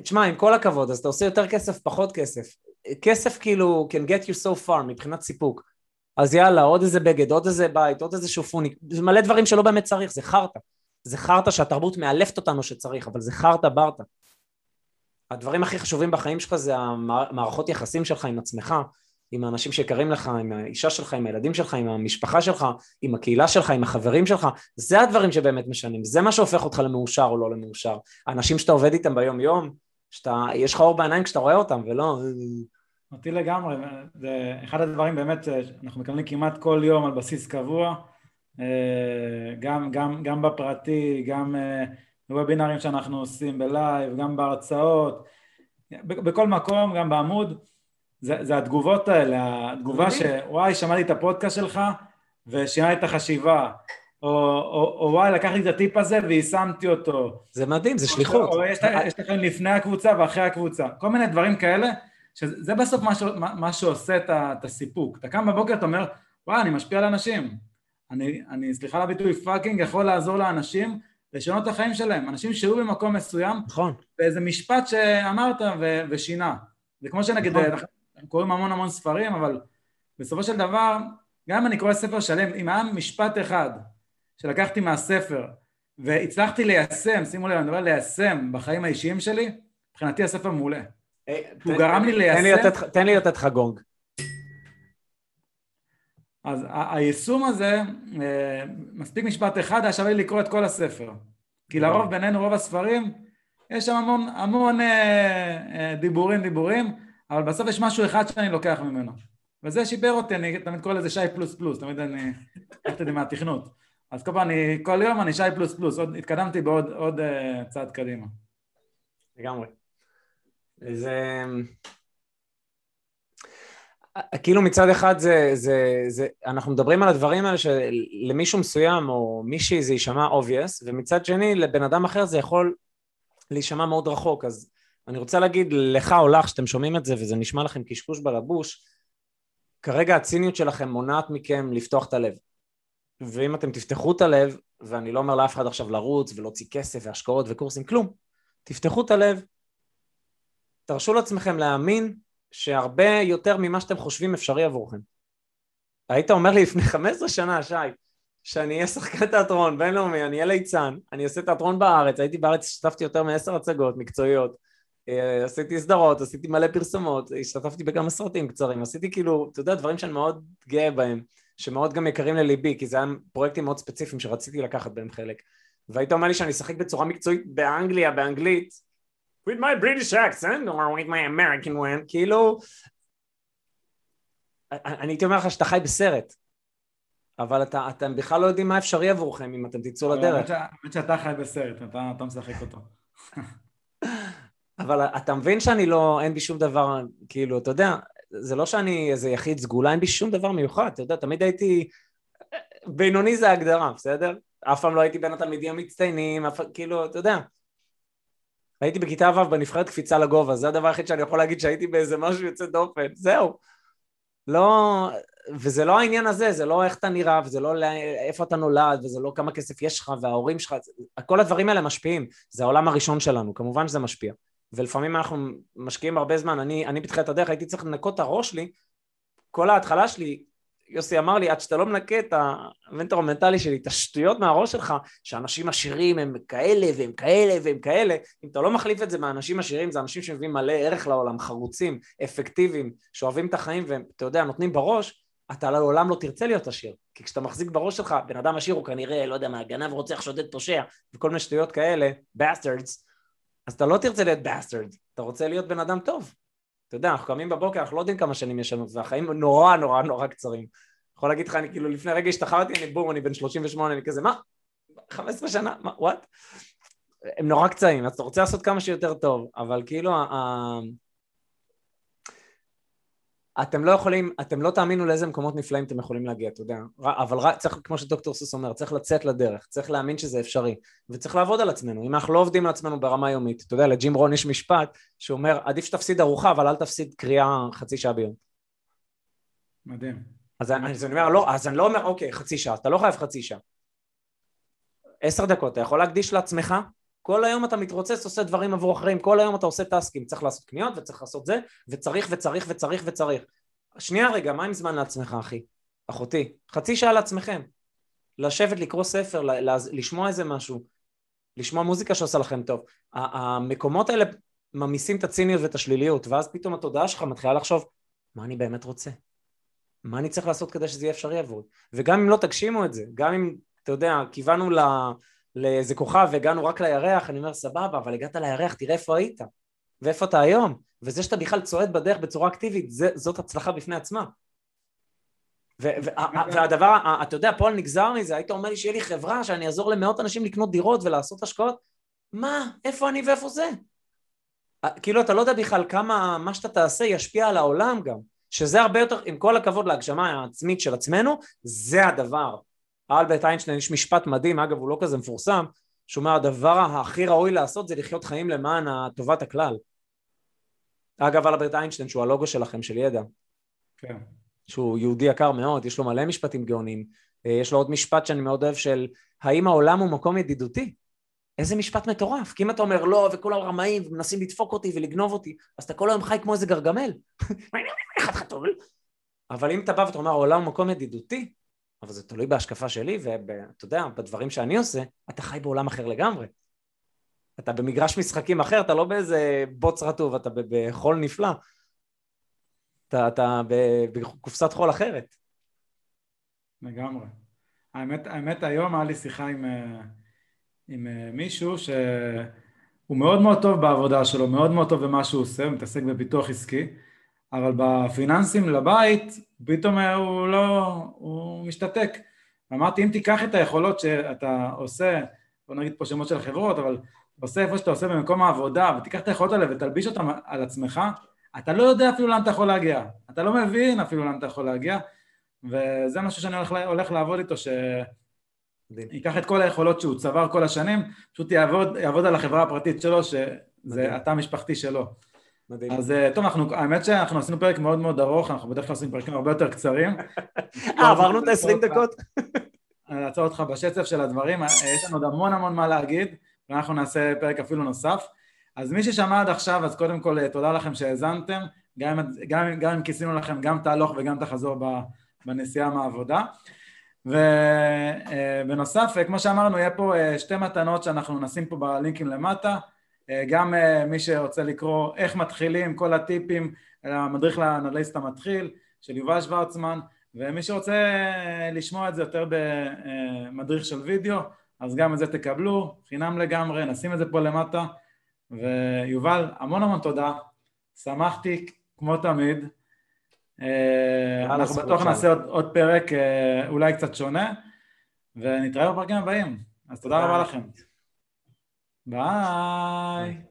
תשמע, עם כל הכבוד, אז אתה עושה יותר כסף, פחות כסף. כסף כאילו can get you so far מבחינת סיפוק. אז יאללה, עוד איזה בגד, עוד איזה בית, עוד איזה שופוני, זה מלא דברים שלא באמת צריך, זה חרטא. זה חרטא שהתרבות מאלפת אותנו שצריך, אבל זה חרטא ברטא. הדברים הכי חשובים בחיים שלך זה המערכות יחסים שלך עם עצמך, עם האנשים שיקרים לך, עם האישה שלך, עם הילדים שלך, עם המשפחה שלך, עם הקהילה שלך, עם החברים שלך, זה הדברים שבאמת משנים, זה מה שהופך אותך למאושר או לא למאושר. האנשים שאתה עובד איתם ביום יום, שאתה, יש לך אור בעיניים כשאתה רואה אותם, ולא... אותי לגמרי, זה אחד הדברים באמת שאנחנו מקבלים כמעט כל יום על בסיס קבוע, אה, גם, גם, גם בפרטי, גם בוובינרים שאנחנו עושים בלייב, גם בהרצאות, בכל מקום, גם בעמוד, זה, זה התגובות האלה, התגובה שוואי, שמעתי את הפודקאסט שלך ושינה את החשיבה, או, או, או וואי, לקחתי את הטיפ הזה ויישמתי אותו. זה מדהים, זה שליחות. או יש, יש לכם לפני הקבוצה ואחרי הקבוצה, כל מיני דברים כאלה, שזה בסוף מה, ש, מה, מה שעושה את, את הסיפוק. אתה קם בבוקר, אתה אומר, וואי, אני משפיע על אנשים. אני, אני סליחה על הביטוי, fucking יכול לעזור לאנשים לשנות את החיים שלהם. אנשים שהיו במקום מסוים, נכון. באיזה משפט שאמרת ו, ושינה. זה כמו שנגיד, נכון. אנחנו קוראים המון המון ספרים, אבל בסופו של דבר, גם אם אני קורא ספר שלם, אם היה משפט אחד שלקחתי מהספר והצלחתי ליישם, שימו לב, אני מדבר ליישם בחיים האישיים שלי, מבחינתי הספר מעולה. אה, הוא גרם לי ליישם... תן לי לתת לך גונג. אז היישום הזה, אה, מספיק משפט אחד, היה שווה לי לקרוא את כל הספר. כי לרוב בינינו, רוב הספרים, יש שם המון, המון אה, דיבורים, דיבורים, אבל בסוף יש משהו אחד שאני לוקח ממנו. וזה שיפר אותי, אני תמיד קורא לזה שי פלוס פלוס, תמיד אני לקחתי את זה מהתכנות. אז כל פעם, אני, כל יום אני שי פלוס פלוס, עוד, התקדמתי בעוד עוד, uh, צעד קדימה. לגמרי. זה... כאילו מצד אחד זה, זה, זה, אנחנו מדברים על הדברים האלה שלמישהו מסוים או מישהי זה יישמע obvious, ומצד שני לבן אדם אחר זה יכול להישמע מאוד רחוק, אז אני רוצה להגיד לך או לך שאתם שומעים את זה וזה נשמע לכם קשקוש בלבוש, כרגע הציניות שלכם מונעת מכם לפתוח את הלב. ואם אתם תפתחו את הלב, ואני לא אומר לאף אחד עכשיו לרוץ ולהוציא כסף והשקעות וקורסים, כלום, תפתחו את הלב, תרשו לעצמכם להאמין שהרבה יותר ממה שאתם חושבים אפשרי עבורכם. היית אומר לי לפני 15 שנה, שי, שאני אהיה שחקן תיאטרון בינלאומי, אני אהיה ליצן, אני אעשה תיאטרון בארץ, הייתי בארץ, השתתפתי יותר מעשר הצגות מקצועיות, אה, עשיתי סדרות, עשיתי מלא פרסומות, השתתפתי בכמה סרטים קצרים, עשיתי כאילו, אתה יודע, דברים שאני מאוד גאה בהם, שמאוד גם יקרים לליבי, כי זה היה פרויקטים מאוד ספציפיים שרציתי לקחת בהם חלק. והיית אומר לי שאני אשחק בצורה מקצועית באנגליה, באנגלית, with my British accent or with my American one, כאילו, אני הייתי אומר לך שאתה חי בסרט, אבל אתה, אתם בכלל לא יודעים מה אפשרי עבורכם אם אתם תצאו לדרך. האמת שאתה חי בסרט, אתה, אתה משחק אותו. אבל אתה מבין שאני לא, אין בי שום דבר, כאילו, אתה יודע, זה לא שאני איזה יחיד סגולה, אין בי שום דבר מיוחד, אתה יודע, תמיד הייתי, בינוני זה ההגדרה, בסדר? אף פעם לא הייתי בין התלמידים המצטיינים, אף, כאילו, אתה יודע. הייתי בכיתה ו' בנבחרת קפיצה לגובה, זה הדבר היחיד שאני יכול להגיד שהייתי באיזה משהו יוצא דופן, זהו. לא, וזה לא העניין הזה, זה לא איך אתה נראה, וזה לא איפה אתה נולד, וזה לא כמה כסף יש לך, וההורים שלך, כל הדברים האלה משפיעים, זה העולם הראשון שלנו, כמובן שזה משפיע. ולפעמים אנחנו משקיעים הרבה זמן, אני, אני בתחילת הדרך הייתי צריך לנקות את הראש שלי, כל ההתחלה שלי, יוסי אמר לי, עד שאתה לא מנקה את המנטור המנטלי שלי, את השטויות מהראש שלך, שאנשים עשירים הם כאלה והם כאלה והם כאלה, אם אתה לא מחליף את זה מאנשים עשירים, זה אנשים שמביאים מלא ערך לעולם, חרוצים, אפקטיביים, שאוהבים את החיים והם, אתה יודע, נותנים בראש, אתה לעולם לא תרצה להיות עשיר. כי כשאתה מחזיק בראש שלך, בן אדם עשיר הוא כנראה, לא יודע מה, גנב, רוצח, שודד, פושע, וכל מיני שטויות כאלה, bastards, אז אתה לא תרצה להיות bastard, אתה רוצה להיות בן אדם טוב. אתה יודע, אנחנו קמים בבוקר, אנחנו לא יודעים כמה שנים יש לנו, והחיים נורא נורא נורא קצרים. יכול להגיד לך, אני כאילו לפני רגע השתחררתי, אני בום, אני בן 38, אני כזה, מה? 15 שנה? מה? what? הם נורא קצרים, אז אתה רוצה לעשות כמה שיותר טוב, אבל כאילו. אתם לא יכולים, אתם לא תאמינו לאיזה מקומות נפלאים אתם יכולים להגיע, אתה יודע. אבל רק, צריך, כמו שדוקטור סוס אומר, צריך לצאת לדרך, צריך להאמין שזה אפשרי, וצריך לעבוד על עצמנו. אם אנחנו לא עובדים על עצמנו ברמה יומית, אתה יודע, לג'ים רון יש משפט שאומר, עדיף שתפסיד ארוחה, אבל אל תפסיד קריאה חצי שעה ביום. מדהים. אז, אז אני אומר, לא, אז אני לא אומר, אוקיי, חצי שעה, אתה לא חייב חצי שעה. עשר דקות, אתה יכול להקדיש לעצמך, כל היום אתה מתרוצץ, עושה דברים עבור אחרים, כל היום אתה עושה טסקים, צריך לעשות קניות וצריך לעשות זה, וצריך וצריך וצריך וצריך. שנייה רגע, מה עם זמן לעצמך, אחי? אחותי, חצי שעה לעצמכם. לשבת, לקרוא ספר, לשמוע איזה משהו, לשמוע מוזיקה שעושה לכם טוב. המקומות האלה ממיסים את הציניות ואת השליליות, ואז פתאום התודעה שלך מתחילה לחשוב, מה אני באמת רוצה? מה אני צריך לעשות כדי שזה יהיה אפשרי עבורי? וגם אם לא תגשימו את זה, גם אם, אתה יודע, כיוונו ל... לאיזה כוכב והגענו רק לירח, אני אומר סבבה, אבל הגעת לירח, תראה איפה היית ואיפה אתה היום, וזה שאתה בכלל צועד בדרך בצורה אקטיבית, זה, זאת הצלחה בפני עצמה. ו- ו- והדבר, אתה יודע, פועל נגזר מזה, היית אומר לי שיהיה לי חברה, שאני אעזור למאות אנשים לקנות דירות ולעשות השקעות, מה, איפה אני ואיפה זה? כאילו אתה לא יודע בכלל כמה מה שאתה תעשה ישפיע על העולם גם, שזה הרבה יותר, עם כל הכבוד להגשמה העצמית של עצמנו, זה הדבר. אלברט איינשטיין יש משפט מדהים, אגב הוא לא כזה מפורסם, שהוא אומר הדבר הכי ראוי לעשות זה לחיות חיים למען טובת הכלל. אגב אלברט איינשטיין שהוא הלוגו שלכם של ידע. כן. שהוא יהודי יקר מאוד, יש לו מלא משפטים גאונים. אה, יש לו עוד משפט שאני מאוד אוהב של האם העולם הוא מקום ידידותי? איזה משפט מטורף, כי אם אתה אומר לא וכולם רמאים ומנסים לדפוק אותי ולגנוב אותי, אז אתה כל היום חי כמו איזה גרגמל. אבל אם אתה בא ואתה אומר העולם הוא מקום ידידותי, אבל זה תלוי בהשקפה שלי, ואתה יודע, בדברים שאני עושה, אתה חי בעולם אחר לגמרי. אתה במגרש משחקים אחר, אתה לא באיזה בוץ רטוב, אתה בחול נפלא. אתה, אתה בקופסת חול אחרת. לגמרי. האמת, האמת היום היה לי שיחה עם, אה, עם אה, מישהו שהוא מאוד מאוד טוב בעבודה שלו, מאוד מאוד טוב במה שהוא עושה, הוא מתעסק בפיתוח עסקי, אבל בפיננסים לבית פתאום הוא לא, הוא משתתק. אמרתי אם תיקח את היכולות שאתה עושה, בוא נגיד פה שמות של החברות, אבל עושה איפה שאתה עושה במקום העבודה ותיקח את היכולות האלה ותלביש אותן על עצמך, אתה לא יודע אפילו לאן אתה יכול להגיע, אתה לא מבין אפילו לאן אתה יכול להגיע וזה משהו שאני הולך, הולך לעבוד איתו, שייקח את כל היכולות שהוא צבר כל השנים, פשוט יעבוד, יעבוד על החברה הפרטית שלו, שזה התא המשפחתי שלו. מדהים. אז אה, טוב, אנחנו, האמת שאנחנו עשינו פרק מאוד מאוד ארוך, אנחנו בדרך כלל עושים פרקים הרבה יותר קצרים. אה, עברנו את ה-20 דקות? אני אעצור אותך בשצף של הדברים, אה, יש לנו עוד המון המון מה להגיד, ואנחנו נעשה פרק אפילו נוסף. אז מי ששמע עד עכשיו, אז קודם כל אה, תודה לכם שהאזנתם, גם, גם, גם אם כיסינו לכם גם את ההלוך וגם את החזור בנסיעה מהעבודה. ובנוסף, כמו שאמרנו, יהיה פה שתי מתנות שאנחנו נשים פה בלינקים למטה. אה, גם אה, מי שרוצה לקרוא איך מתחילים, כל הטיפים, המדריך לאנליסט המתחיל של יובל שוורצמן, ומי שרוצה אה, לשמוע את זה יותר במדריך של וידאו, אז גם את זה תקבלו, חינם לגמרי, נשים את זה פה למטה. ויובל, המון המון תודה, שמחתי כמו תמיד. אנחנו בטוח נעשה עוד, עוד פרק אולי קצת שונה, ונתראה בפרקים הבאים. אז תודה רבה לכם. Bye. Bye.